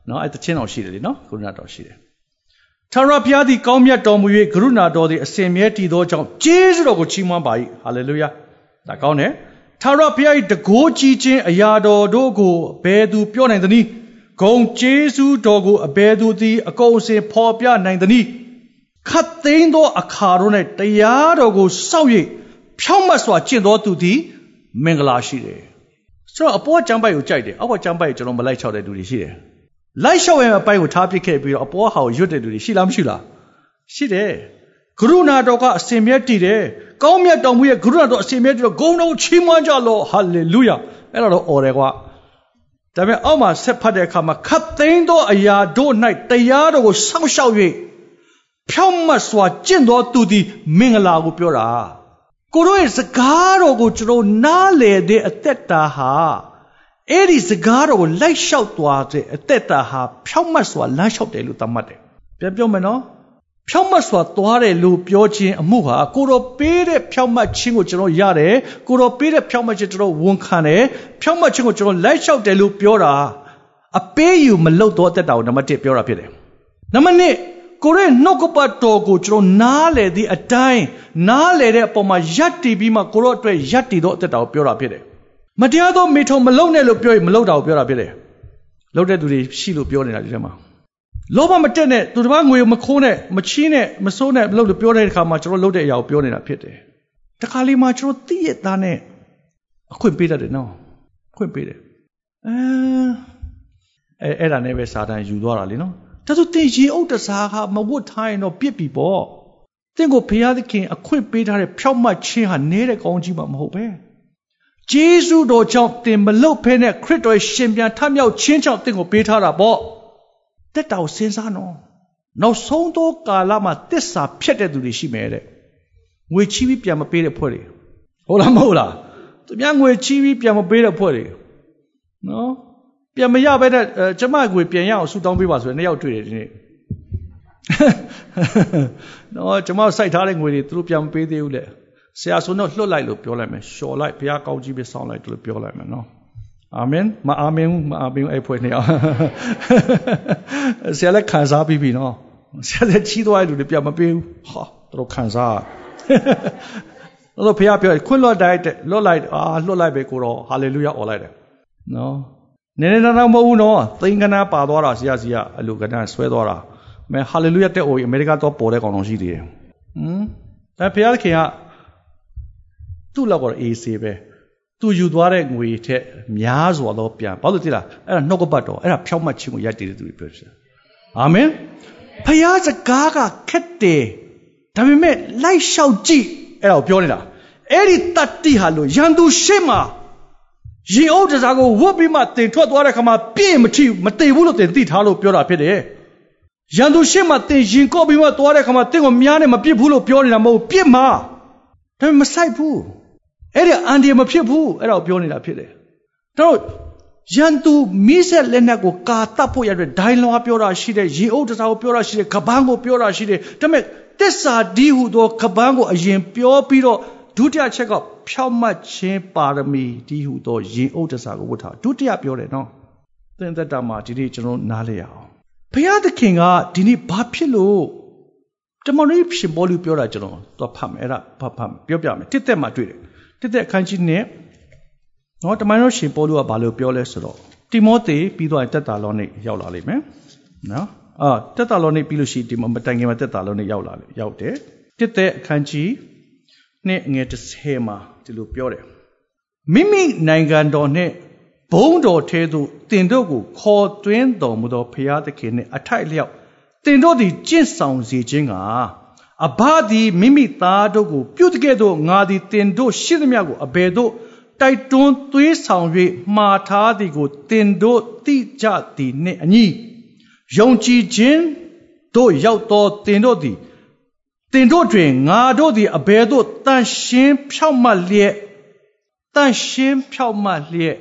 S2: နော်အဲ့တခြင်းတော်ရှိတယ်လေနော်ကရုဏာတော်ရှိတယ်ထာဝရဘုရားသည်ကောင်းမြတ်တော်မူ၍ကရုဏာတော်သည်အစဉ်မြဲတည်သောကြောင့်ကျေးဇူးတော်ကိုချီးမွမ်းပါ၏ဟာလေလုယာဒါကောင်းတယ် ထာဝရဘုရား၏တကိုးကြီးခြင်းအရာတော်တို့ကိုဘယ်သူပြောနိုင်သနည်းဂုံကျေးဇူးတော်ကိုအဘယ်သူသည်အကုန်အစင်ဖော်ပြနိုင်သနည်းခတ်သိမ်းသောအခါတို့၌တရားတော်ကိုစောင့်၍ဖြောင့်မတ်စွာကျင့်တော်သူသည်မင်္ဂလာရှိတယ်ဆိုတော့အပေါ်ကျမ်းပိုက်ကိုကြိုက်တယ်အောက်ကကျမ်းပိုက်ကိုကျွန်တော်မလိုက်ချောက်တဲ့လူတွေရှိတယ်လိုက်လျှောက်ရင်အပိုက်ကိုထားပစ်ခဲ့ပြီးတော့အပေါ်ဟာကိုရွတ်တဲ့လူတွေရှိလားမရှိလားရှိတယ်ကရုဏာတော်ကအစင်မြတ်တည်တယ် ကောင်းမြတ်တော်မူရဲ့ကရုဏာတော်အစင်မြတ်တည်တော့ဂုဏ်တော်ချီးမွမ်းကြလောဟာလေလုယာအဲ့ဒါတော့អော်တယ်ကွာဒါပေမဲ့အောက်မှာဆက်ဖတ်တဲ့အခါမှာခတ်သိမ်းသောအရာတို့၌တရားတော်ကိုစောင့်ရှောက်၍ဖြောင့်မတ်စွာကျင့်တော်သူသည်မင်္ဂလာကိုပြောတာကိုတို့ရဲ့စကားတော်ကိုကျွန်တော်နားလေတဲ့အသက်တာဟာအဲ့ဒီစကားတော်ကိုလိုက်လျှောက်သွားတဲ့အသက်တာဟာဖြောင့်မတ်စွာလမ်းလျှောက်တယ်လို့သတ်မှတ်တယ်ပြန်ပြောမယ်နော် ဖြောင့်မတ်စွာသွားတယ်လို့ပြောခြင်းအမှုဟာကိုတော်ပေးတဲ့ဖြောင့်မတ်ခြင်းကိုကျွန်တော်ရတယ်ကိုတော်ပေးတဲ့ဖြောင့်မတ်ခြင်းကျွန်တော်ဝန်ခံတယ်ဖြောင့်မတ်ခြင်းကိုကျွန်တော်လိုက်လျှောက်တယ်လို့ပြောတာအပေးယူမလုပ်တော့တဲ့တာကိုနံပါတ်1ပြောတာဖြစ်တယ်နံပါတ်2ကိုရဲ့နှုတ်ကပတ်တော်ကိုကျွန်တော်နားလေသည့်အတိုင်းနားလေတဲ့အပေါ်မှာယက်တည်ပြီးမှကိုရောအတွက်ယက်တည်တော့အသက်တာကိုပြောတာဖြစ်တယ်။မတရားသောမိထုံမလုံနဲ့လို့ပြောရင်မလုံတာကိုပြောတာဖြစ်တယ်။လုံတဲ့သူတွေရှိလို့ပြောနေတာဒီထဲမှာ လောဘမတက်နဲ့သူတစ်ပါးငွေမခိုးနဲ့မချီးနဲ့မစိုးနဲ့မလုံလို့ပြောတဲ့အခါမှာကျွန်တော်လုံတဲ့အရာကိုပြောနေတာဖြစ်တယ်။တခါလေးမှကျွန်တော်သိရသားနဲ့အခွင့်ပေးတတ်တယ်နော်။ခွင့်ပေးတယ်။အဲအဲ့ဒါနဲ့ပဲစာတန်ယူသွားတာလေနော်။ဒါဆိုတင်ရေအုပ်တစားကမဝတ်ထားရင်တော့ပြစ်ပြီပေါ့တင့်ကိုဘုရားသခင်အခွင့်ပေးထားတဲ့ဖြောက်မှတ်ခြင်းဟာနဲတဲ့ကောင်းကြီးမှမဟုတ်ပဲဂျေဇုတော်ကြောင့်တင်မလုတ်ဖဲနဲ့ခရစ်တော်ရှင်ပြန်ထမြောက်ချင်းချောင်းတင်ကိုပေးထားတာပေါ့ တက်တော်စဉ်းစားနော်နောက်ဆုံးသောကာလမှာတစ္ဆာဖြတ်တဲ့သူတွေရှိမယ်တဲ့ငွေချီးပြီးပြန်မပေးတဲ့ဖွဲ့တွေဟုတ်လားမဟုတ်လားသူများငွေချီးပြီးပြန်မပေးတဲ့ဖွဲ့တွေနော်ပြန်မရပဲတဲ့ကျမငွေပြန်ရအောင်ဆူတောင်းပေးပါဆိုရင်နှစ်ယောက်တွေ့တယ်ဒီနေ့နော်ကျမစိုက်ထားတဲ့ငွေတွေသူတို့ပြန်မပေးသေးဘူးလေဆရာဆိုတော့လွတ်လိုက်လို့ပြောလိုက်မယ်လျှော်လိုက်ဘုရားကောင်းကြီးပဲဆောင်းလိုက်လို့ပြောလိုက်မယ်နော် အာမင်မအာမင်မအာမင်အဲ့ဖွဲ့နေအောင်ဆရာလည်းခံစားပြီးပြီနော်ဆရာလည်းချီးသွားတဲ့လူတွေပြန်မပေးဘူးဟာတို့ခံစားတော့ဘုရားပြောခွင့်လွတ်တိုက်လွတ်လိုက်အာလွတ်လိုက်ပဲကိုတော့ဟာလေလုယာអော်လိုက်တယ်နော်နည်းနည်းတော့မဟုတ်ဘူးနော်သိင်္ဂနာပါသွားတာဆရာစီကအလူကဏ္ဍဆွဲသွားတာမဲဟာလေလုယာတဲ့အိုအမေရိကတော့ပေါ်တဲ့ကောင်တော်ရှိသေးတယ်ဟမ်အဲဘုရားခင်ကသူ့လောက်ကတော့အေးစေပဲ သူယူသွားတဲ့ငွေထက်များစွာတော့ပြန်ဘာလို့သိလားအဲ့ဒါနှုတ်ကပတ်တော်အဲ့ဒါဖြောက်မှတ်ခြင်းကိုရိုက်တည်တဲ့သူတွေပြောတယ်အာမင်ဖျားစကားကခက်တယ်ဒါပေမဲ့လိုက်လျှောက်ကြည့်အဲ့ဒါကိုပြောနေတာအဲ့ဒီတတ္တိဟာလို့ရန်သူရှေ့မှာရေအုပ်တစားကိုဝတ်ပြီးမှတင်ထွက်သွားတဲ့ခါမှာပြည့်မထိမတိဘူးလို့တင်သိထားလို့ပြောတာဖြစ်တယ်ရန်သူရှေ့မှာတင်ရင်ကော့ပြီးမှသွားတဲ့ခါမှာတင်ကိုများနဲ့မပြစ်ဘူးလို့ပြောနေတာမဟုတ်ပြစ်မှာဒါပေမဲ့မဆိုင်ဘူး အဲ့ဒီအန်ဒီမဖြစ်ဘူးအဲ့ဒါကိုပြောနေတာဖြစ်တယ်တို့ရန်သူမိဆက်လက်နက်ကိုကာတတ်ဖို့ရတဲ့ဒိုင်လွာပြောတာရှိတယ်ရေအုပ်တစားကိုပြောတာရှိတယ်ကပန်းကိုပြောတာရှိတယ်ဒါပေမဲ့တစ္ဆာဒီဟုသောကပန်းကိုအရင်ပြောပြီးတော့ဒုတိယချက်ကဖြောက်မှတ်ခြင်းပါရမီဒီဟုသောရင်အုပ်တစားကိုဝတ်ထားဒုတိယပြောတယ်နော်သင်သက်တာမှာဒီနေ့ကျွန်တော်နားလည်အောင်ဘုရားသခင်ကဒီနေ့ဘာဖြစ်လို့တမန်တော်ရှင်ဘောလူပြောတာကျွန်တော်သွားဖတ်မယ်အဲ့ဒါဖတ်ဖတ်ပြောပြမယ်တစ်သက်မှာတွေ့တယ် တစ်သက်အခန်းကြီးနဲ့နော်တမန်တော်ရှင်ပေါလုကဘာလို့ပြောလဲဆိုတော့တိမောသေပြီးတော့တက်တာလောနေရောက်လာလိမ့်မယ်နော်အာတက်တာလောနေပြီးလို့ရှိရင်ဒီမတိုင်ခင်မှာတက်တာလောနေရောက်လာလေရောက်တယ်တစ်သက်အခန်းကြီးနဲ့ငယ်30မှာဒီလိုပြောတယ်မိမိနိုင်ငံတော်နဲ့ဘုံတော်ထဲသို့တင်တို့ကိုခေါ်သွင်းတော်မူသောဘုရားသခင်နှင့်အထိုက်လျောက်တင်တို့သည်ကျင့်ဆောင်စေခြင်းက အဘသည်မိမိသားတို့ကို ပြုတ်တဲ့ကဲ့သို့ငါသည်တင်တို့ရှိသမျှကိုအဘယ်သို့တိုက်တွန်းသွေးဆောင်၍မှားထားသည်ကိုတင်တို့သိကြသည်နှင့်အညီယုံကြည်ခြင်းတို့ရောက်သောတင်တို့သည်တင်တို့တွင်ငါတို့သည်အဘယ်သို့တန်ရှင်းဖြောက်မှတ်လျက်တန်ရှင်းဖြောက်မှတ်လျက်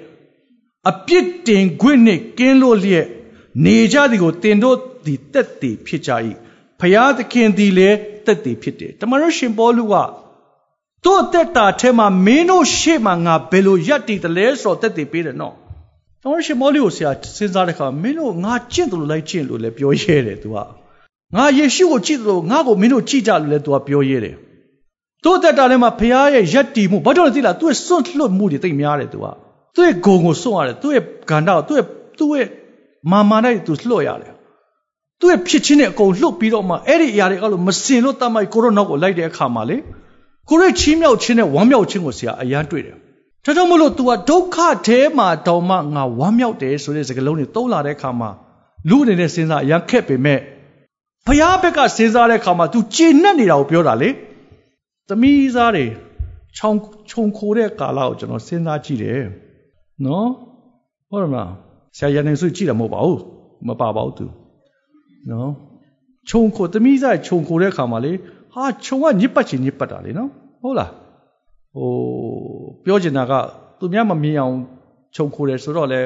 S2: အပြစ်တင်ခွင့်နှင့်ကင်းလို့လျက်နေကြသည်ကိုတင်တို့သည်တက်တည်ဖြစ်ကြ၏ ဖျားသခင်သည်လည်းတက်တည်ဖြစ်တယ်တမန်တော်ရှင်ပေါလုကတို့တက်တာထဲမှာမင်းတို့ရှေ့မှာငါဘယ်လိုရက်တည်တယ်လဲဆိုတော့တက်တည်ပေးတယ်နော်တမန်တော်ရှင်ပေါလုကိုဆရာစဉ်းစားတဲ့အခါမင်းတို့ငါကျင့်တယ်လို့လိုက်ကျင့်လို့လည်းပြောရဲတယ်သူကငါယေရှုကိုကြည့်တယ်လို့ငါ့ကိုမင်းတို့ကြည့်ကြလို့လည်းသူကပြောရဲတယ်တို့တက်တာထဲမှာဖျားရဲ့ရက်တည်မှုဘာကြောင့်လဲသိလားသူ့ရဲ့စွန့်လွတ်မှုတွေတိတ်များတယ်သူကသူ့ရဲ့ဂုံကိုစွန့်ရတယ်သူ့ရဲ့ဂန္ဓာကိုသူ့ရဲ့သူ့ရဲ့မာမာနဲ့သူလွှတ်ရတယ် သူ့ရဲ့ဖြစ်ချင်းနဲ့အကုန်လှုပ်ပြီးတော့မှအဲ့ဒီအရာတွေအဲ့လိုမစင်လို့တတ်မိုက်ကိုရောနောက်ကိုလိုက်တဲ့အခါမှာလေကိုရဲ့ချီးမြောက်ခြင်းနဲ့ဝမ်းမြောက်ခြင်းကိုဆရာအရန်တွေ့တယ်။ဒါကြောင့်မလို့ तू ကဒုက္ခထဲမှာတောင်မှငါဝမ်းမြောက်တယ်ဆိုတဲ့စကားလုံးတွေတုံးလာတဲ့အခါမှာလူအနေနဲ့စဉ်းစားအရန်ခက်ပေမဲ့ဘုရားဘက်ကစဉ်းစားတဲ့အခါမှာ तू ကျေနပ်နေတာကိုပြောတာလေ။သမီးစားတွေခြုံခြုံခိုးတဲ့ကာလကိုကျွန်တော်စဉ်းစားကြည့်တယ်။နော်။ဟုတ်တယ်မလား။ဆရာရန်နေစုကြည့်တာမဟုတ်ပါဘူး။မပါပါဘူး तू ။ နော်ခြုံခိုသမီးစားခြုံခိုတဲ့ခါမှာလေဟာခြုံကညစ်ပတ်ချင်ညစ်ပတ်တာလေနော်ဟုတ်လားဟိုပြောချင်တာကသူများမမြင်အောင်ခြုံခိုတယ်ဆိုတော့လေ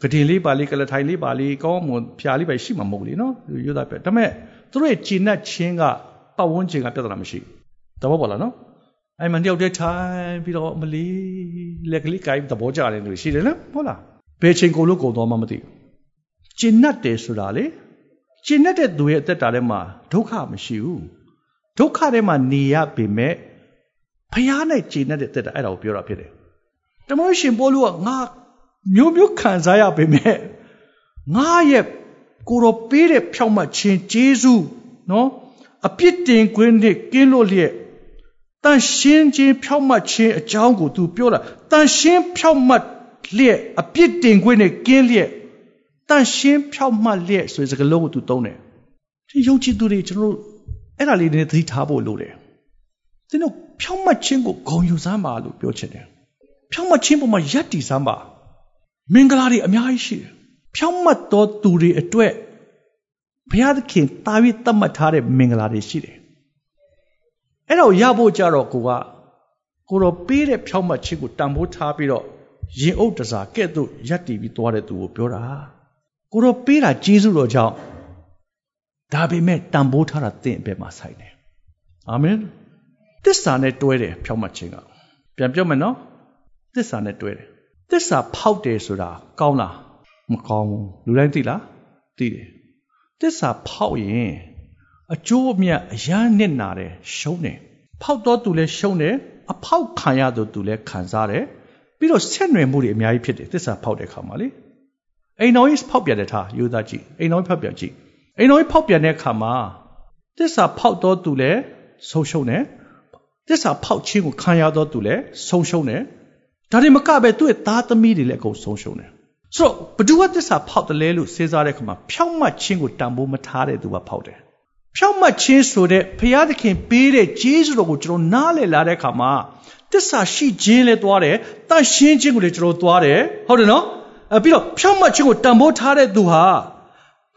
S2: ဟိုဂဒင်လေးပါလေးကလထိုင်လေးပါလေးကောင်းမွန်ဖြာလေးပဲရှိမှာမဟုတ်လေနော်ရွတ်တာပဲဒါပေမဲ့သူတို့ရဲ့ဂျင်းနဲ့ချင်းကပတ်ဝန်းကျင်ကပြဿနာမရှိဘူးတဘောပေါ်လားနော်အဲ့မှာတယောက်တည်းထိုင်ပြီးတော့မလီလက်ကလေးကိုင်းသဘောကျတယ်လို့ရှိတယ်နော်ဟုတ်လားဘယ်ချိန်ကုန်လို့ကုန်သွားမှမသိဘူး ကျင့်တ်တယ်ဆိုတာလေကျင့်တ်တဲ့သူရဲ့အသက်တာထဲမှာဒုက္ခမရှိဘူးဒုက္ခထဲမှာနေရပေမဲ့ဖျားနဲ့ကျင့်တ်တဲ့အသက်တာအဲ့ဒါကိုပြောတာဖြစ်တယ်တမန်ရှင်ပေါလုကငါမျိုးမျိုးခံစားရပေမဲ့ငါရဲ့ကိုရောပေးတဲ့ဖြောင့်မတ်ခြင်းဂျေဇုနော်အပြစ်တင်ခွင့်နဲ့ကင်းလို့လျက်တန်ရှင်းခြင်းဖြောင့်မတ်ခြင်းအကြောင်းကို तू ပြောတာတန်ရှင်းဖြောင့်မတ်လျက်အပြစ်တင်ခွင့်နဲ့ကင်းလျက် တန်ရှင်းဖြောက်မှတ်လျက်ဆိုတဲ့စကားလုံးကိုသူသုံးတယ်ဒီယုံကြည်သူတွေကျွန်တော်တို့အဲ့ဒါလေးနဲ့သတိထားဖို့လိုတယ်သင်တို့ဖြောက်မှတ်ခြင်းကိုဂုံယူစမ်းပါလို့ပြောချင်တယ်ဖြောင့်မတ်ခြင်းပေါ်မှာယက်တီစမ်းပါမင်္ဂလာတွေအများကြီးရှိတယ်ဖြောင့်မတ်သောသူတွေအတွက်ဘုရားသခင်တာ၍သတ်မှတ်ထားတဲ့မင်္ဂလာတွေရှိတယ်အဲ့တော့ရဖို့ကြတော့ကိုကကိုတော့ပေးတဲ့ဖြောင့်မတ်ခြင်းကိုတန်ဖိုးထားပြီးတော့ရင်အုပ်တစားကဲ့သို့ယက်တီပြီးသွားတဲ့သူကိုပြောတာ ကိုတော့ပေးတာကျေးဇူးတော်ကြောင့်ဒါပေမဲ့တန်ဖိုးထားတာသင်အပဲမှာဆိုင်တယ်အာမင်သစ္စာနဲ့တွဲတယ်ဖြောင့်မတ်ခြင်းကပြန်ပြောမယ်နော်သစ္စာနဲ့တွဲတယ်သစ္စာဖောက်တယ်ဆိုတာကောင်းလားမကောင်းဘူးလူတိုင်းသိလားသိတယ်သစ္စာဖောက်ရင်အကျိုးအမြတ်အရန်နစ်နာတယ်ရှုံးတယ်ဖောက်တော့သူလည်းရှုံးတယ်အဖောက်ခံရတော့သူလည်းခံစားတယ်ပြီးတော့ဆက်နွယ်မှုတွေအများကြီးဖြစ်တယ်သစ္စာဖောက်တဲ့ခါမှာလေ အိမ်တော်ကြီးဖောက်ပြန်တဲ့ထားယူသားကြည့်အိမ်တော်ကြီးဖောက်ပြန်ကြည့်အိမ်တော်ကြီးဖောက်ပြန်တဲ့ခါမှာသစ္စာဖောက်တော့သူလည်းဆုံးရှုံးတယ်သစ္စာဖောက်ခြင်းကိုခံရတော့သူလည်းဆုံးရှုံးတယ်ဒါတွေမကပဲသူ့ရဲ့သားသမီးတွေလည်းအကုန်ဆုံးရှုံးတယ်ဆိုတော့ဘဒုဝသစ္စာဖောက်တယ်လဲလို့စဉ်းစားတဲ့ခါမှာဖြောင့်မတ်ခြင်းကိုတန်ဖိုးမထားတဲ့သူကဖောက်တယ်ဖြောင့်မတ်ခြင်းဆိုတဲ့ဘုရားသခင်ပေးတဲ့ကျေးဇူးတော်ကိုကျွန်တော်နားလည်လာတဲ့ခါမှာတစ္ဆာရှိခြင်းလည်းသွားတယ်တန်ရှင်းခြင်းကိုလည်းကျွန်တော်သွားတယ်ဟုတ်တယ်နော် အဲပြီးတော့ဖြောင့်မတ်ခြင်းကိုတန်ဖိုးထားတဲ့သူဟာ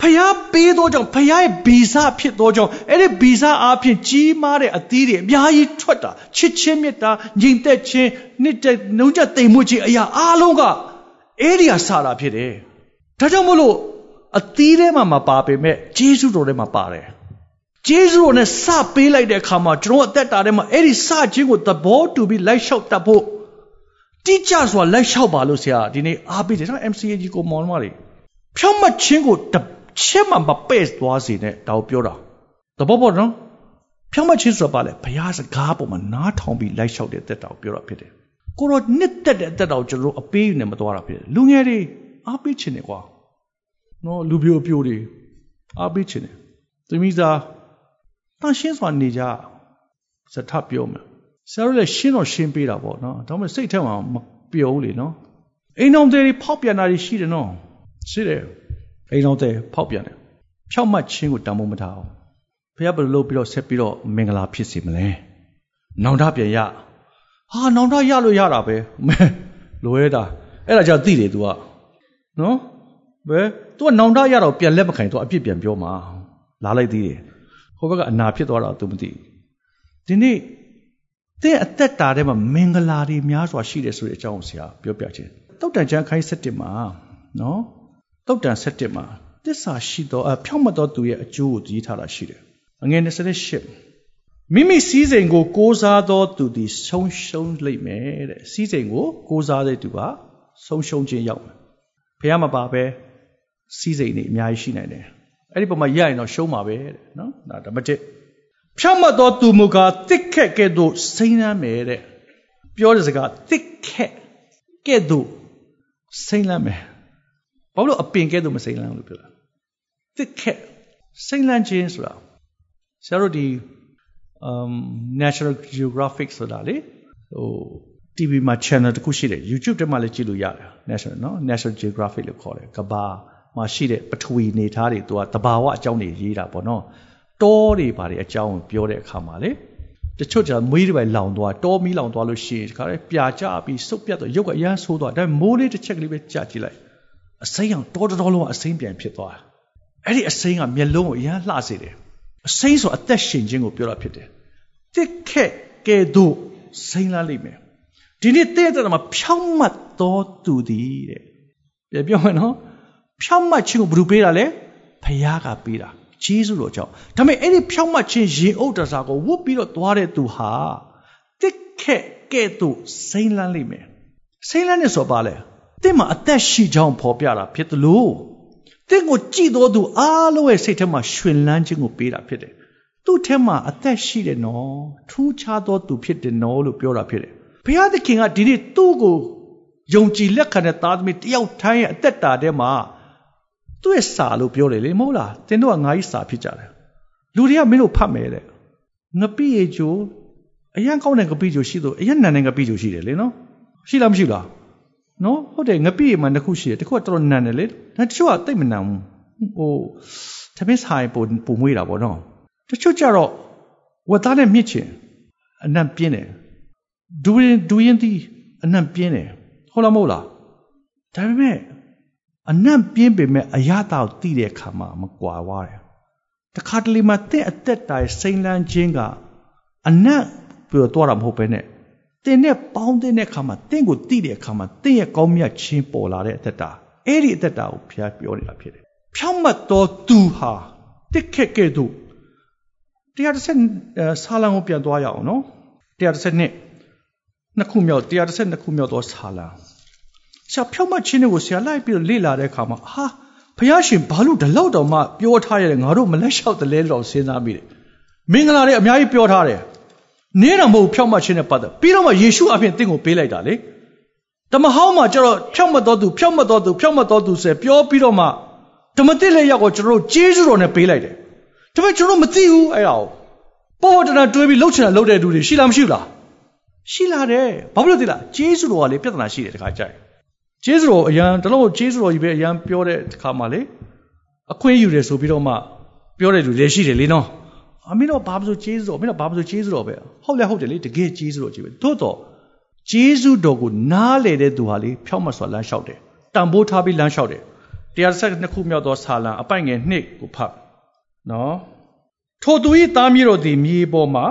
S2: ဖျားပေးသောကြောင့်ဖျားရဲ့ဗီဇဖြစ်သောကြောင့်အဲ့ဒီဗီဇအားဖြင့်ကြီးမားတဲ့အသီးတွေအများကြီးထွက်တာချစ်ချင်းမေတ္တာညီသက်ခြင်းနှစ်သက်နှုံးချက်တိမ်မှုခြင်းအရာအားလုံးကအဲ့ဒီဟာစတာဖြစ်တယ်ဒါကြောင့်မို့လို့အသီးထဲမှာမပါပေမဲ့ဂျေဇုတော်ထဲမှာပါတယ်ဂျေဇုတော်နဲ့စပေးလိုက်တဲ့အခါမှာကျွန်တော်အသက်တာထဲမှာအဲ့ဒီစခြင်းကိုသဘောတူပြီးလိုက်လျှောက်တတ်ဖို့ တိကျစွာလိုက်လျှောက်ပါလို့ဆရာဒီနေ့အားပေးတယ်နော် MCAG ကိုမောင်မလေးဖြောင့်မတ်ခြင်းကိုချက်မှမပဲ့သွားစေနဲ့ဒါကိုပြောတာသဘောပေါက်နော်ဖြောင့်မတ်ခြင်းဆိုတာပါလေဘုရားစကားပေါ်မှာနားထောင်ပြီးလိုက်လျှောက်တဲ့တက်တာကိုပြောတာဖြစ်တယ်ကိုတော့နှစ်သက်တဲ့အသက်တာကိုကျွန်တော်အပေးယူနေမသွားတာဖြစ်တယ်လူငယ်တွေအားပေးခြင်းတယ်ကွာနော်လူပြိုပြိုတွေအားပေးခြင်းတယ်သမီးသားတန်ရှင်းစွာနေကြစထပြောမယ် ဆရာတို့လည်းရှင်းတော့ရှင်းပေးတာပေါ့နော်ဒါမှမဟုတ်စိတ်ထဲမှာမပျော်ဘူးလေနော်အိမ်တော်တွေဖောက်ပြန်တာတွေရှိတယ်နော်ရှိတယ်အိမ်တော်တွေဖောက်ပြန်တယ်ဖြောက်မှတ်ခြင်းကိုတန်ဖိုးမထားအောင်ဘုရားဘယ်လိုလုပ်ပြီးတော့ဆက်ပြီးတော့မင်္ဂလာဖြစ်စေမလဲနောင်တပြန်ရဟာနောင်တရလို့ရတာပဲမဲလွဲတာအဲ့ဒါကြောင့်သိတယ် तू ကနော်ဘယ် तू ကနောင်တရတော့ပြန်လက်မခံ तू အပြစ်ပြန်ပြောမှာလာလိုက်သေးတယ်ဟိုဘက်ကအနာဖြစ်သွားတာ तू မသိဒီနေ့ တဲ့အသက်တာထဲမှာမင်္ဂလာတွေများစွာရှိတယ်ဆိုတဲ့အကြောင်းကိုဆရာပြောပြခြင်းတုတ်တန်ချမ်းခိုင်း7မှာနော်တုတ်တန်7မှာတစ္ဆာရှိသောအဖြောင့်မတ်သောသူရဲ့အကျိုးကိုကြည်ထားတာရှိတယ်။အငယ်28မိမိစည်းစိမ်ကိုကိုးစားသောသူသည်ဆုံးရှုံးလိမ့်မယ်တဲ့။စည်းစိမ်ကိုကိုးစားတဲ့သူကဆုံးရှုံးခြင်းရောက်မယ်။ဘုရားမပါပဲစည်းစိမ်တွေအများကြီးရှိနိုင်တယ်။အဲ့ဒီပုံမှာရရင်တော့ရှုံးမှာပဲတဲ့နော်။ဒါဓမ္မတစ် ဖြောင့်မတ်သောသူမူကားတစ်ခက်ကဲ့သို့စိမ့်နှမ်းမယ်တဲ့။ပြောတဲ့စကားတစ်ခက်ကဲ့သို့စိမ့်နှမ်းမယ်ဘာလို့အပင်ကဲ့သို့မစိမ့်လန်းလို့ပြောတာတစ်ခက်စိမ့်လန်းခြင်းဆိုတာဆရာတို့ဒီ um National Geographic ဆိုတာလေဟို TV မှာ channel တခုရှိတယ် YouTube ထဲမှာလည်းကြည့်လို့ရတယ် National နော် National Geographic လို့ခေါ်တယ်ကဘာမှာရှိတဲ့ပထဝီနေသားတွေသူကတဘာဝအကြောင်းတွေရေးတာပေါ့နော် တောတွေဘာတွေအကြောင်းပြောတဲ့အခါမှာလေတချို့ကျမွေးတွေပဲလောင်သွားတောမီးလောင်သွားလို့ရှိရင်ဒီခါလေပြာကျပြီးစုပ်ပြတ်တော့ရုပ်ကအရန်ဆိုးသွားဒါပေမဲ့မိုးလေးတစ်ချက်ကလေးပဲကြာကြည့်လိုက်အစိမ်းအောင်တော်တော်လုံးအစိမ်းပြန်ဖြစ်သွားအဲ့ဒီအစိမ်းကမျက်လုံးကိုအရန်လှစေတယ်အစိမ်းဆိုအသက်ရှင်ခြင်းကိုပြောတာဖြစ်တယ်တစ်ခက်ကဲသို့စိမ်းလာလိမ့်မယ်ဒီနေ့တဲ့တဲ့မှာဖြောင်းမှတ်တော်သူသည်တဲ့ပြောမယ်နော်ဖြောင်းမှတ်ခြင်းကိုဘယ်သူပေးတာလဲဖခင်ကပေးတာ ဂျေဇုတော်ကြောင့်ဒါပေမဲ့အဲ့ဒီဖြောင်းမှတ်ခြင်းရင်အုပ်တစားကိုဝတ်ပြီးတော့သွားတဲ့သူဟာတစ်ခက်ကဲသို့စိမ်းလန်းလိမ့်မယ်စိမ်းလန်းနေဆိုပါလဲတင့်မှာအသက်ရှိကြောင်းဖော်ပြတာဖြစ်တယ်လို့တင့်ကိုကြည်တော်သူအားလုံးရဲ့စိတ်ထဲမှာရှင်လန်းခြင်းကိုပေးတာဖြစ်တယ်သူ့ထဲမှာအသက်ရှိတယ်နော်ထူးခြားသောသူဖြစ်တယ်နော်လို့ပြောတာဖြစ်တယ်ဘုရားသခင်ကဒီနေ့သူ့ကိုယုံကြည်လက်ခံတဲ့သားသမီးတယောက်တိုင်းရဲ့အသက်တာထဲမှာ သူ့ရဲ့စာလို့ပြောတယ်လေမဟုတ်လားသင်တို့ကငါ့စာဖြစ်ကြတယ်လူတွေကမင်းတို့ဖတ်မယ်တဲ့ငပိရေချိုအရန်ကောင်းတဲ့ငပိချိုရှိတော့အရန်နန်တဲ့ငပိချိုရှိတယ်လေနော်ရှိလားမရှိလားနော်ဟုတ်တယ်ငပိမှာတစ်ခုရှိတယ်တစ်ခုကတော်တော်နန်တယ်လေဒါတချို့ကတိတ်မနန်ဘူးဟိုသမင်းဆိုင်ပုံပုံမွေးတာပေါ့နော်တချို့ကြတော့ဝတ်သားနဲ့မြစ်ချင်အနံပြင်းတယ်ဒူရင်ဒူရင်ဒီအနံ့ပြင်းတယ်ဟုတ်လားမဟုတ်လားဒါပေမဲ့ အနံ့ပြင်းပေမဲ့အရသာကိုသိတဲ့အခါမှာမကွာွားတယ်တခါတလေမှတဲ့အသက်တာရဲ့စိမ့်လန်းခြင်းကအနံ့ပြောတော့တာမဟုတ်ပဲနဲ့တင်းနဲ့ပေါင်းတဲ့အခါမှာတင့်ကိုသိတဲ့အခါမှာတင့်ရဲ့ကောင်းမြတ်ခြင်းပေါ်လာတဲ့အသက်တာအဲ့ဒီအသက်တာကိုဘုရားပြောနေတာဖြစ်တယ်ဖြောင့်မတ်သောသူဟာတစ်ခက်ကဲ့သို့တရားတစ်ဆက်ဆာလံကိုပြန်သွားရအောင်နော်တရားတစ်ဆက်နှစ်နှစ်ခုမြောက်တရားတစ်ဆက်နှစ်ခုမြောက်သောဆာလံ ဆရာဖြောင့်မတ်ခြင်းတွေကိုဆရာလိုက်ပြီးလေ့လာတဲ့အခါမှာဟာဘုရားရှင်ဘာလို့ဒီလောက်တောင်မှပြောထားရတယ်ငါတို့မလက်လျှောက်တယ်လဲတော့စဉ်းစားမိတယ်မင်္ဂလာတွေအများကြီးပြောထားတယ်နင်းတော့မဟုတ်ဖြောင့်မတ်ခြင်းနဲ့ပတ်သက်ပြီးတော့မှယေရှုအပြင်တင့်ကိုပေးလိုက်တာလေဓမ္မဟောင်းမှာကျတော့ဖြောင့်မတ်တော်သူဖြောင့်မတ်တော်သူဖြောင့်မတ်တော်သူဆိုပြောပြီးတော့မှဓမ္မတိလက်ရောက်ကိုကျွန်တော်တို့ဂျေဇုတော်နဲ့ပေးလိုက်တယ်ဒါပေမဲ့ကျွန်တော်မသိဘူးအဲ့ဒါကိုပေါ်ပေါ်တနာတွေးပြီးလှုပ်ချင်တာလှုပ်တဲ့လူတွေရှိလားမရှိဘူးလားရှိလာတယ်ဘာဖြစ်လို့သိလားဂျေဇုတော်ကလေပြဿနာရှိတယ်တခါကြိုက် ဂျေဇုတော်အရန်တလုံးဂျေဇုတော်ကြီးပဲအရန်ပြောတဲ့ခါမှာလေအခွင့်ယူတယ်ဆိုပြီးတော့မှပြောတဲ့လူလည်းရှိတယ်လေနော်အမင်းတော့ဘာလို့ဂျေဇုတော်မင်းတော့ဘာလို့ဂျေဇုတော်ပဲဟုတ်လဲဟုတ်တယ်လေတကယ်ဂျေဇုတော်ကြီးပဲသို့တော့ဂျေဇုတော်ကိုနားလေတဲ့သူဟာလေဖြောက်မစွာလမ်းလျှောက်တယ်တန်ဖိုးထားပြီးလမ်းလျှောက်တယ်တရားဆက်နှစ်ခုမြောက်သောဆာလံအပိုင်ငယ်နှစ်ကိုဖတ်နော်ထိုသူ၏သားမြေတော်သည်မြေပေါ်မှာ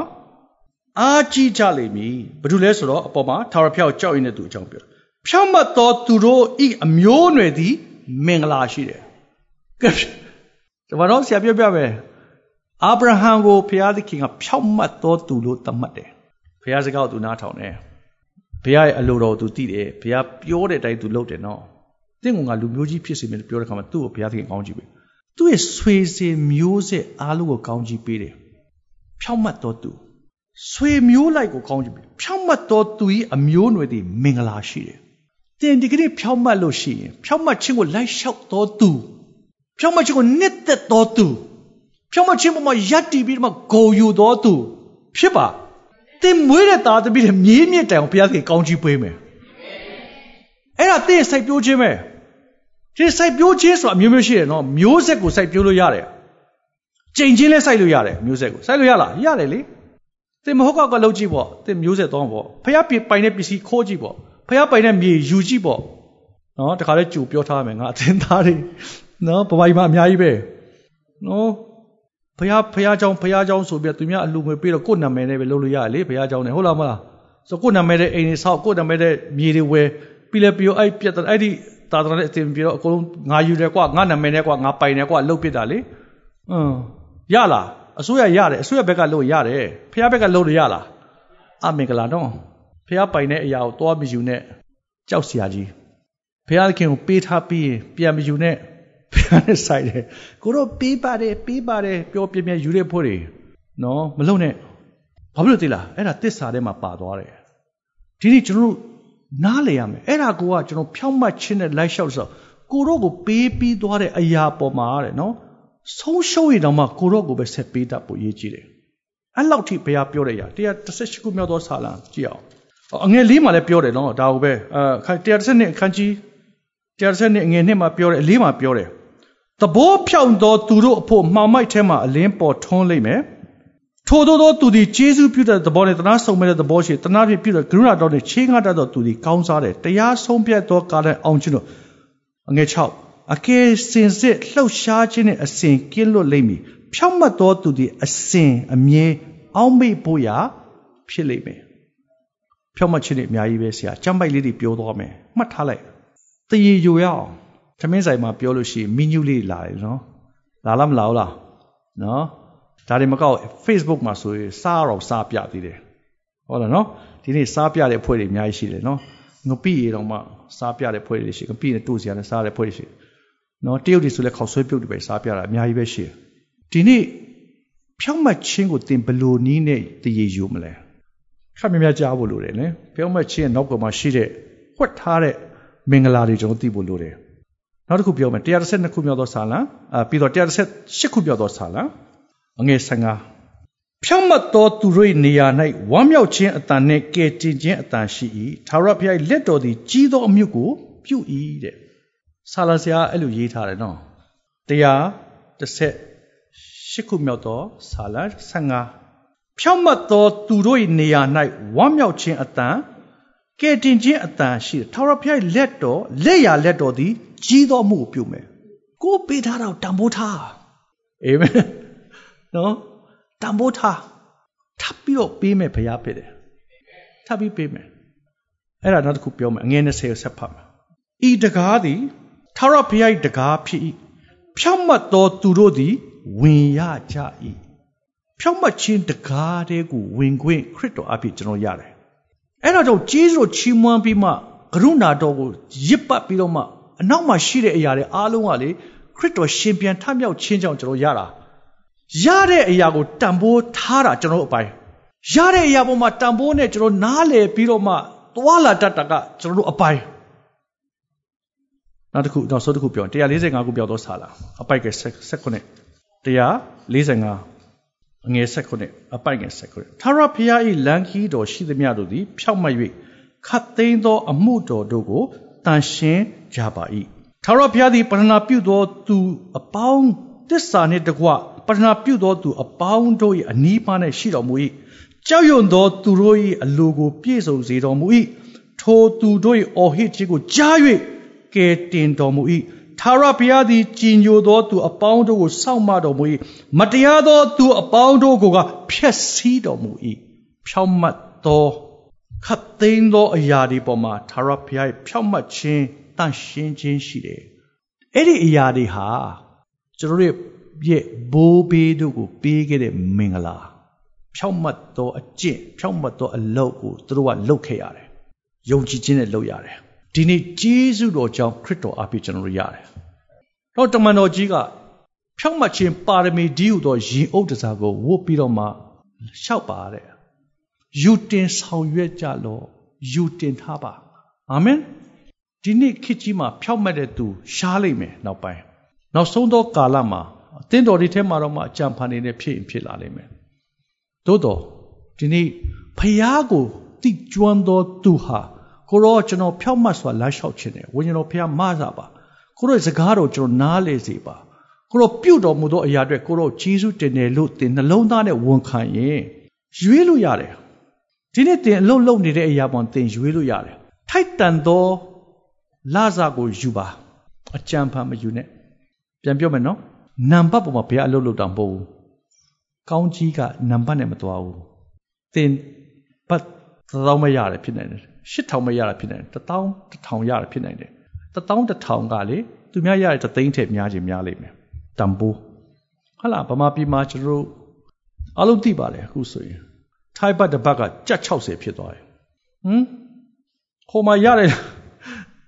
S2: အာကြီးကြလိမ့်မည်ဘာလို့လဲဆိုတော့အပေါ်မှာထာဝရဘုရားကြောက်ရင်းတဲ့သူအကြောင်းပြော ဖြောင့်မတ်သောသူတို့ဤအမျိုးအနွယ်သည်မင်္ဂလာရှိတယ်ကဲဒီမှာတော့ဆရာပြောပြမယ်အာဗြဟံကိုဘုရားသခင်ကဖြောင့်မတ်သောသူလို့သတ်မှတ်တယ်ဘုရားစကားကိုသူနားထောင်တယ်ဘုရားရဲ့အလိုတော်ကိုသူသိတယ်ဘုရားပြောတဲ့အတိုင်းသူလုပ်တယ်နော်တင့်ကငါလူမျိုးကြီးဖြစ်စေမယ်ပြောတဲ့ခါမှာသူ့ကိုဘုရားသခင်ကောင်းကြည့်ပြီသူ့ရဲ့ဆွေစဉ်မျိုးဆက်အားလုံးကိုကောင်းကြည့်ပေးတယ်ဖြောင့်မတ်တော်သူဆွေမျိုးလိုက်ကိုကောင်းကြည့်ပေးဖြောင့်မတ်တော်သူ၏အမျိုးအနွယ်သည်မင်္ဂလာရှိတယ် တင်ဒီကနေ့ဖြောင့်မတ်လို့ရှိရင်ဖြောင့်မတ်ခြင်းကိုလိုက်လျှောက်တော်သူဖြောင့်မတ်ခြင်းကိုနှစ်သက်တော်သူဖြောင့်မတ်ခြင်းပေါ်မှာယက်တည်ပြီးတော့ဂုံယူတော်သူဖြစ်ပါတင်မွေးတဲ့သားသမီးတွေမြေးမြစ်တိုင်အောင်ဘုရားသခင်ကောင်းချီးပေးမယ်အဲ့ဒါတဲ့စိုက်ပျိုးခြင်းပဲဒီစိုက်ပျိုးခြင်းဆိုတာမျိုးမျိုးရှိတယ်နော်မျိုးဆက်ကိုစိုက်ပျိုးလို့ရတယ်ကြိမ်ချင်းလဲစိုက်လို့ရတယ်မျိုးဆက်ကိုစိုက်လို့ရလားရတယ်လေသင်မဟုတ်ကောက်ကလုပ်ကြည့်ပေါ့သင်မျိုးဆက်သွားပေါ့ဖះပြပိုင်တဲ့ပစ္စည်းခိုးကြည့်ပေါ့ ဖះပိုင်တဲ့မြေယူကြည့်ပေါ့နော်တခါလဲကြိုပြောထားမယ်ငါအသင်သားတွေနော်ဘဝကြီးမှာအများကြီးပဲနော်ဖះဖះเจ้าဖះเจ้าဆိုပြီးသူများအလူငွေပေးတော့ကိုယ့်နာမည်နဲ့ပဲလုပ်လို့ရတယ်လေဖះเจ้าနဲ့ဟုတ်လားမလားဆိုကိုယ့်နာမည်နဲ့အိမ်တွေဆောက်ကိုယ့်နာမည်နဲ့မြေတွေဝယ်ပြီးလဲပြီးတော့အဲ့ပြတ်အဲ့ဒီသာသနာနဲ့အသင်ပြီးတော့အကုန်လုံးငါယူတယ်ကွာငါနာမည်နဲ့ကွာငါပိုင်တယ်ကွာလုတ်ပစ်တာလေအင်းရလားအစိုးရရတယ်အစိုးရဘက်ကလုပ်ရတယ်ဖះဘက်ကလုပ်လို့ရလားအမင်္ဂလာတော့ ဖះပိုင်တဲ့အရာကိုသွားမယူနဲ့ကြောက်စရာကြီးဖះခင်ကိုပေးထားပြီးပြန်မယူနဲ့ဖះနဲ့ဆိုင်တယ်ကိုတော့ပေးပါတယ်ပေးပါတယ်ပြောပြပြယူတဲ့ဖို့တွေနော်မလုံနဲ့ဘာဖြစ်လို့သိလားအဲ့ဒါတစ္ဆာထဲမှာပါသွားတယ်ဒီနေ့ကျွန်တော်တို့နားလေရမယ်အဲ့ဒါကိုကကျွန်တော်ဖြောင့်မတ်ခြင်းနဲ့လိုက်လျှောက်ဆိုကိုတော့ကိုပေးပြီးသွားတဲ့အရာပေါ်မှာတဲ့နော်ဆုံးရှုံးရတော့မှကိုတော့ကိုပဲဆက်ပေးတတ်ဖို့ရည်ကြီးတယ်အဲ့လောက်ထိဘုရားပြောတဲ့အရာ138ခုမြောက်သောဆာလံကြည့်အောင် အငယ်လေးမှာလည်းပြောတယ်နော်ဒါကိုပဲအဲ132အခန်းကြီး132အငယ်နှစ်မှာပြောတယ်အလေးမှာပြောတယ်သဘောဖြောင့်သောသူတို့အဖို့မှောင်မိုက်ထဲမှာအလင်းပေါ်ထွန်းလိမ့်မယ်ထိုသောသောသူသည်ဂျေဇုပြုတဲ့သဘောနဲ့တနာဆုံမဲ့တဲ့သဘောရှိတနာဖြင့်ပြုတဲ့ကရုဏာတော်နဲ့ချေးငှားတတ်သောသူသည်ကောင်းစားတယ်တရားဆုံးဖြတ်သောကာလအောင်ခြင်းတို့အငယ်6အကယ်စင်စစ်လှုပ်ရှားခြင်းနဲ့အစဉ်ကင်းလွတ်လိမ့်မည်ဖြောင့်မတ်သောသူသည်အစဉ်အမြဲအောက်မေ့ဖို့ရာဖြစ်လိမ့်မယ် ဖြောင့်မတ်ခြင်းနဲ့အများကြီးပဲဆရာကြမ်းပိုက်လေးတွေပြောသွားမယ်မှတ်ထားလိုက်တရေယူရအောင်သမင်းဆိုင်မှာပြောလို့ရှိရင်မီနူးလေးလာတယ်နော်လာလားမလာဘူးလားနော်ဒါတွေမကောက် Facebook မှာဆိုရင်စားတော့စားပြသေးတယ်ဟုတ်လားနော်ဒီနေ့စားပြတဲ့ဖွဲ့တွေအများကြီးရှိတယ်နော်ငပိရေတော့မှစားပြတဲ့ဖွဲ့တွေရှိငပိနဲ့တို့စီရနဲ့စားတဲ့ဖွဲ့တွေရှိနော်တရုတ်တွေဆိုလဲခေါက်ဆွဲပြုတ်တွေပဲစားပြတာအများကြီးပဲရှိတယ်ဒီနေ့ဖြောင့်မတ်ခြင်းကိုသင်ဘလို့နီးနဲ့တည်ရယူမလဲ ခက်မြများကြားဖို့လိုတယ်လေဖြောင့်မတ်ခြင်းရဲ့နောက်ကမှာရှိတဲ့ဝတ်ထားတဲ့မင်္ဂလာတွေကျွန်တော်သိဖို့လိုတယ်နောက်တစ်ခုပြောမယ်132ခုမြောက်သောဆာလံအာပြီးတော့138ခုမြောက်သောဆာလံအငယ်15ဖြောင့်မတ်သောသူတို့၏နေရာ၌ဝမ်းမြောက်ခြင်းအတန်နှင့်ကယ်တင်ခြင်းအတန်ရှိ၏သာရဘုရား၏လက်တော်သည်ကြီးသောအမြုပ်ကိုပြု၏တဲ့ဆာလံဆရာအဲ့လိုရေးထားတယ်နော်138ခုမြောက်သောဆာလံ15 ဖြောင့်မတ်သောသူတို့၏နေရာ၌ဝမ်းမြောက်ခြင်းအတန်ကဲတင်ခြင်းအတန်ရှိတယ်ထာဝရဘုရားလက်တော်လက်ရလက်တော်သည်ကြီးသောမှုကိုပြုမယ်ကိုပေးထားတာကိုတန်ဖိုးထားအာမင်နော်တန်ဖိုးထားထပ်ပြီးတော့ပေးမယ်ဘုရားဖြစ်တယ်ထပ်ပြီးပေးမယ်အဲ့ဒါနောက်တစ်ခုပြောမယ်အငယ်20ကိုဆက်ဖတ်မယ်ဤတကားသည်ထာဝရဘုရား၏တကားဖြစ်၏ဖြောင့်မတ်သောသူတို့သည်ဝင်ရကြ၏ ဖြောင့်မတ်ခြင်းတကားတဲ့ကိုဝင်ခွင့်ခရစ်တော်အဖြစ်ကျွန်တော်ရတယ်အဲ့ဒါကြောင့်ကျေးဇူးတော်ချီးမွမ်းပြီးမှကရုဏာတော်ကိုရစ်ပတ်ပြီးတော့မှအနောက်မှာရှိတဲ့အရာတွေအားလုံးကလေခရစ်တော်ရှင်ပြန်ထမြောက်ခြင်းကြောင့်ကျွန်တော်ရတာရတဲ့အရာကိုတန်ဖိုးထားတာကျွန်တော်အပိုင်းရတဲ့အရာပေါ်မှာတန်ဖိုးနဲ့ကျွန်တော်နားလည်ပြီးတော့မှသွာလာတတ်တာကကျွန်တော်တို့အပိုင်းနောက်တစ်ခုနောက်ဆုံးတစ်ခုပြော145ခုပြောတော့စာလာအပိုက်က16 145 အငယ်ဆက်ခုနှစ်အပိုက်ငယ်ဆက်ခုနှစ်ထာဝရဘုရား၏လမ်းခီးတော်ရှိသမျှတို့သည် ဖြောက်မတ်၍ခတ်သိမ်းသော အမှုတော်တို့ကိုတန်ရှင်းကြပါ၏ထာဝရဘုရားသည်ပထနာပြုသောသူအပေါင်းတစ္ဆာနှင့်တကွပထနာပြုသောသူအပေါင်းတို့၏အနီးပါး၌ရှိတော်မူ၏ကြောက်ရွံ့သောသူတို့၏အလိုကိုပြည့်စုံစေတော်မူ၏ထိုသူတို့၏အော်ဟစ်ခြင်းကိုကြား၍ကယ်တင်တော်မူ၏ ထာဝရဘုရားသည်ကြည်ညိုသောသူအပေါင်းတို့ကိုစောင့်မတော်မူ၏မတရားသောသူအပေါင်းတို့ကိုကဖျက်ဆီးတော်မူ၏ဖြောင့်မတ်သောခတ်သိမ်းသောအရာတွေပေါ်မှာထာဝရဘုရား၏ဖြောင့်မတ်ခြင်းတန့်ရှင်းခြင်းရှိတယ်အဲ့ဒီအရာတွေဟာကျွန်တော်တို့ရဲ့ဘိုးဘေးတို့ကိုပေးခဲ့တဲ့မင်္ဂလာဖြောင့်မတ်သောအကျင့်ဖြောင့်မတ်သောအလုပ်ကိုသူတို့ကလုပ်ခဲ့ရတယ်ယုံကြည်ခြင်းနဲ့လုပ်ရတယ်ဒီနေ့ဂျေဇုတော်ကြောင့်ခရစ်တော်အပြည့်ကျွန်တော်တို့ရတယ်။ တော့တမန်တော်ကြီးကဖြောင့်မတ်ခြင်းပါရမီဒီဟုသောရင်အုပ်တစားကိုဝတ်ပြီးတော့မှလျှောက်ပါတဲ့။ယူတင်ဆောင်ရွက်ကြလောယူတင်ထားပါ။အာမင်။ဒီနေ့ခေတ်ကြီးမှာဖြောင့်မတ်တဲ့သူရှားလိမ့်မယ်နောက်ပိုင်း။နောက်ဆုံးသောကာလမှာအသင်းတော်တွေထဲမှာတော့မှအကြံဖန်နေတဲ့ဖြစ်ရင်ဖြစ်လာလိမ့်မယ်။သို့တော့ဒီနေ့ဖျားကိုတိကျွမ်းသောသူဟာကိုရောကျွန်တော်ဖြောက်မှတ်စွာလမ်းလျှောက်ခြင်းတယ်ဝိညာဉ်တော်ဖះမစားပါ ကိုရောစကားတော်ကျွန်တော်နားလေစေပါကိုရောပြုတ်တော်မူသောအရာတွေကိုရောဂျေစုတင်တယ်လို့တင်နှလုံးသားနဲ့ဝန်ခံရင်ရွေးလို့ရတယ်ဒီနေ့တင်အလုံးလုံးနေတဲ့အရာပေါ်တင်ရွေးလို့ရတယ်ထိုက်တန်သောလာစာကိုယူပါအကြံဖန်မယူနဲ့ပြန်ပြောမယ်နော်နံပါတ်ပေါ်မှာဘယ်အလုပ်လုပ်တာမဟုတ်ဘူးကောင်းကြီးကနံပါတ်နဲ့မသွားဘူးတင်ပတ်သောမရတယ်ဖြစ်နေတယ်8000မရတာဖြစ်နိုင်တယ်1000 1000ရတာဖြစ်နိုင်တယ် တပေါင်းတစ်ထောင်ကလေသူများရတဲ့သိန်းထက်များခြင်းများလိမ့်မယ်တန်ဖိုးဟလာဗမာပြည်မှာကျွန်တော်အလုံးသိပါတယ်အခုဆိုရင်ထိုက်ဘတ်တစ်ဘက်ကကြက်60ဖြစ်သွားတယ်ဟမ်ဟိုမှာရတယ်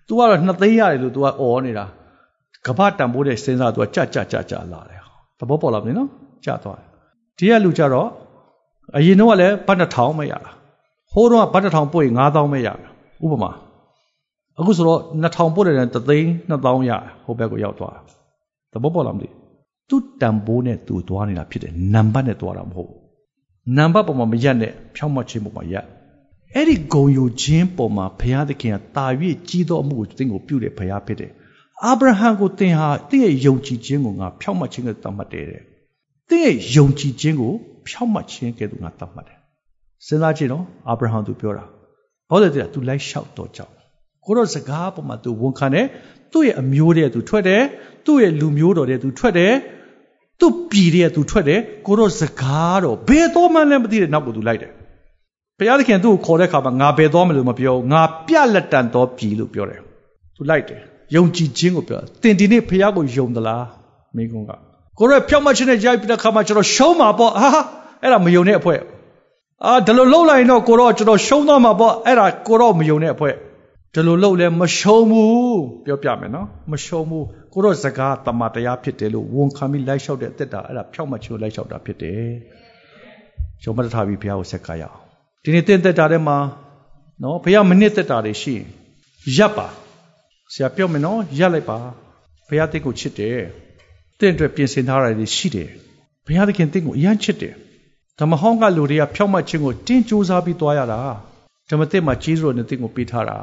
S2: तू ကတော့2သိန်းရတယ်လို့ तू ကအော်နေတာကဘာတန်ဖိုးတဲ့စဉ်းစား तू ကကြက်ကြက်ကြက်ကြက်လာတယ်သဘောပေါက်လားမသိနော်ကြက်သွားတယ်ဒီကလူကြတော့အရင်တော့ကလည်းဘတ်1000မရတာဟိုတော့ကဘတ်1000ပို့ရင်9000မရဘူးဥပမာ အခုဆိုတော့2000ပို့တယ်တသိန်း2000ရဟိုဘက်ကိုရောက်သွားသဘောပေါက်လားမသိသူတန်ဖိုးနဲ့သူသွားနေတာဖြစ်တယ်နံပါတ်နဲ့သွားတာမဟုတ်နံပါတ်ပေါ်မှာမရက်နဲ့ဖြောင်းမချင်းပေါ်မှာရက်အဲ့ဒီဂုံယူခြင်းပေါ်မှာဘုရားသခင်ကတာ၍ကြီးသောအမှုကိုသင်ကိုပြုတယ်ဘုရားဖြစ်တယ်အာဗြဟံကိုသင်ဟာတင့်ရဲ့ယုံကြည်ခြင်းကိုငါဖြောင်းမခြင်းကတတ်မှတ်တယ်တဲ့တင့်ရဲ့ယုံကြည်ခြင်းကိုဖြောင်းမခြင်းကဲ့သို့ငါတတ်မှတ်တယ်စဉ်းစားကြည့်နော်အာဗြဟံသူပြောတာဘာလို့လဲတဲ့သူလိုက်လျှောက်တော့ကြောက် ကိုတော့စကားပေါ်မှာသူဝန်ခံတယ်သူ့ရဲ့အမျိုးတဲ့သူထွက်တယ်သူ့ရဲ့လူမျိုးတော်တဲ့သူထွက်တယ်သူ့ပြည်တဲ့သူထွက်တယ်ကိုတော့စကားတော့ဘယ်တော့မှလည်းမသိတဲ့နောက်ကသူလိုက်တယ်ဘုရားသခင်သူ့ကိုခေါ်တဲ့အခါမှာငါဘယ်တော့မလို့မပြောငါပြလက်တန်တော်ပြည်လို့ပြောတယ်သူလိုက်တယ်ယုံကြည်ခြင်းကိုပြောတင်ဒီနေ့ဘုရားကိုယုံသလားမိကုန်းကကိုရောဖြောက်မှချင်းနဲ့ရိုက်ပြီးတဲ့အခါမှာကျွန်တော်ရှုံးမှာပေါ့ဟာအဲ့ဒါမယုံတဲ့အဖွဲ့အာဒီလိုလှုပ်လိုက်ရင်တော့ကိုတော့ကျွန်တော်ရှုံးသွားမှာပေါ့အဲ့ဒါကိုတော့မယုံတဲ့အဖွဲ့ ဒီလိုလှုပ်လဲမရှုံးဘူးပြောပြမယ်နော်မရှုံးဘူးကိုတော့စကားတမန်တရားဖြစ်တယ်လို့ဝန်ခံပြီးလိုက်လျှောက်တဲ့အသက်တာအဲ့ဒါဖြောက်မှချိုးလိုက်လျှောက်တာဖြစ်တယ်ရုံမတထားပြီးဘုရားကိုဆက်ကားရအောင်ဒီနေ့တင့်သက်တာထဲမှာနော်ဘုရားမနစ်သက်တာတွေရှိရင်ရပ်ပါဆရာပြောမယ်နော်ရပ်လိုက်ပါဘုရားတင့်ကိုချစ်တယ်တင့်အတွက်ပြင်ဆင်ထားတာတွေရှိတယ်ဘုရားသခင်တင့်ကိုအယမ်းချစ်တယ်ဓမ္မဟောင်းကလူတွေကဖြောက်မှတ်ခြင်းကိုတင်းကြိုးစားပြီးသွားရတာဓမ္မသစ်မှာကြီးစွာနဲ့တင်းကိုပေးထားတာ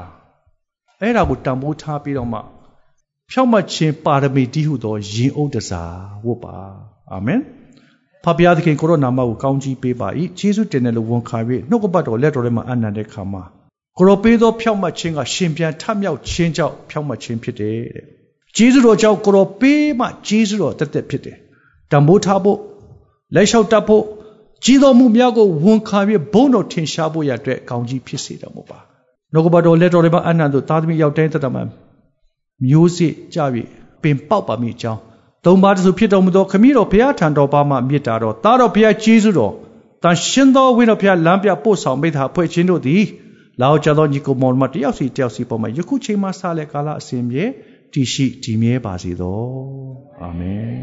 S2: အဲ့ဒါကိုတန်ဖိုးထားပြီးတော့မှဖြောက်မှတ်ခြင်းပါရမီတည်ဟုသောယင်အုပ်တစားဝတ်ပါအာမင်ဖဖျားသခင်ကိုရောနာမကိုကောင်းကြီးပေးပါ၏ယေရှုတင်တယ်လို့ဝန်ခံ၍နှုတ်ကပတ်တော်လက်တော်ထဲမှာအနန္တခါမှာကိုရောပေးသောဖြောက်မှတ်ခြင်းကရှင်ပြန်ထမြောက်ခြင်းကြောင့်ဖြောက်မှတ်ခြင်းဖြစ်တယ်တဲ့ဂျေဇုတော်ကြောင့်ကိုရောပေးမှဂျေဇုတော်တက်တက်ဖြစ်တယ်တံမိုးထားဖို့လက်လျှောက်တတ်ဖို့ကြီးတော်မူများကိုဝန်ခံပြီးဘုန်းတော်ထင်ရှားဖို့ရတဲ့ကောင်းကြီးဖြစ်စေတော်မူပါ နှုတ်ကပတော်လက်တော်တွေမှာအနန္တသားသမီးရောက်တိုင်းတတ်တာမှာမျိုးစစ်ကြပြီပင်ပေါက်ပါမိအကြောင်းသုံးပါးတစုဖြစ်တော်မူသောခမည်းတော်ဘုရားထံတော်ပါမှမြစ်တာတော်သားတော်ဘုရားကျေးဇူးတော်တန်ရှင်သောဝိတော်ဘုရားလမ်းပြပို့ဆောင်မိသားဖွဲ့ခြင်းတို့သည်လောက်ကြသောညီကိုမောင်မတယောက်စီတယောက်စီပေါ်မှာယခုချိန်မှစလဲကာလအစဉ်မြေတည်ရှိတည်မြဲပါစေသောအာမင်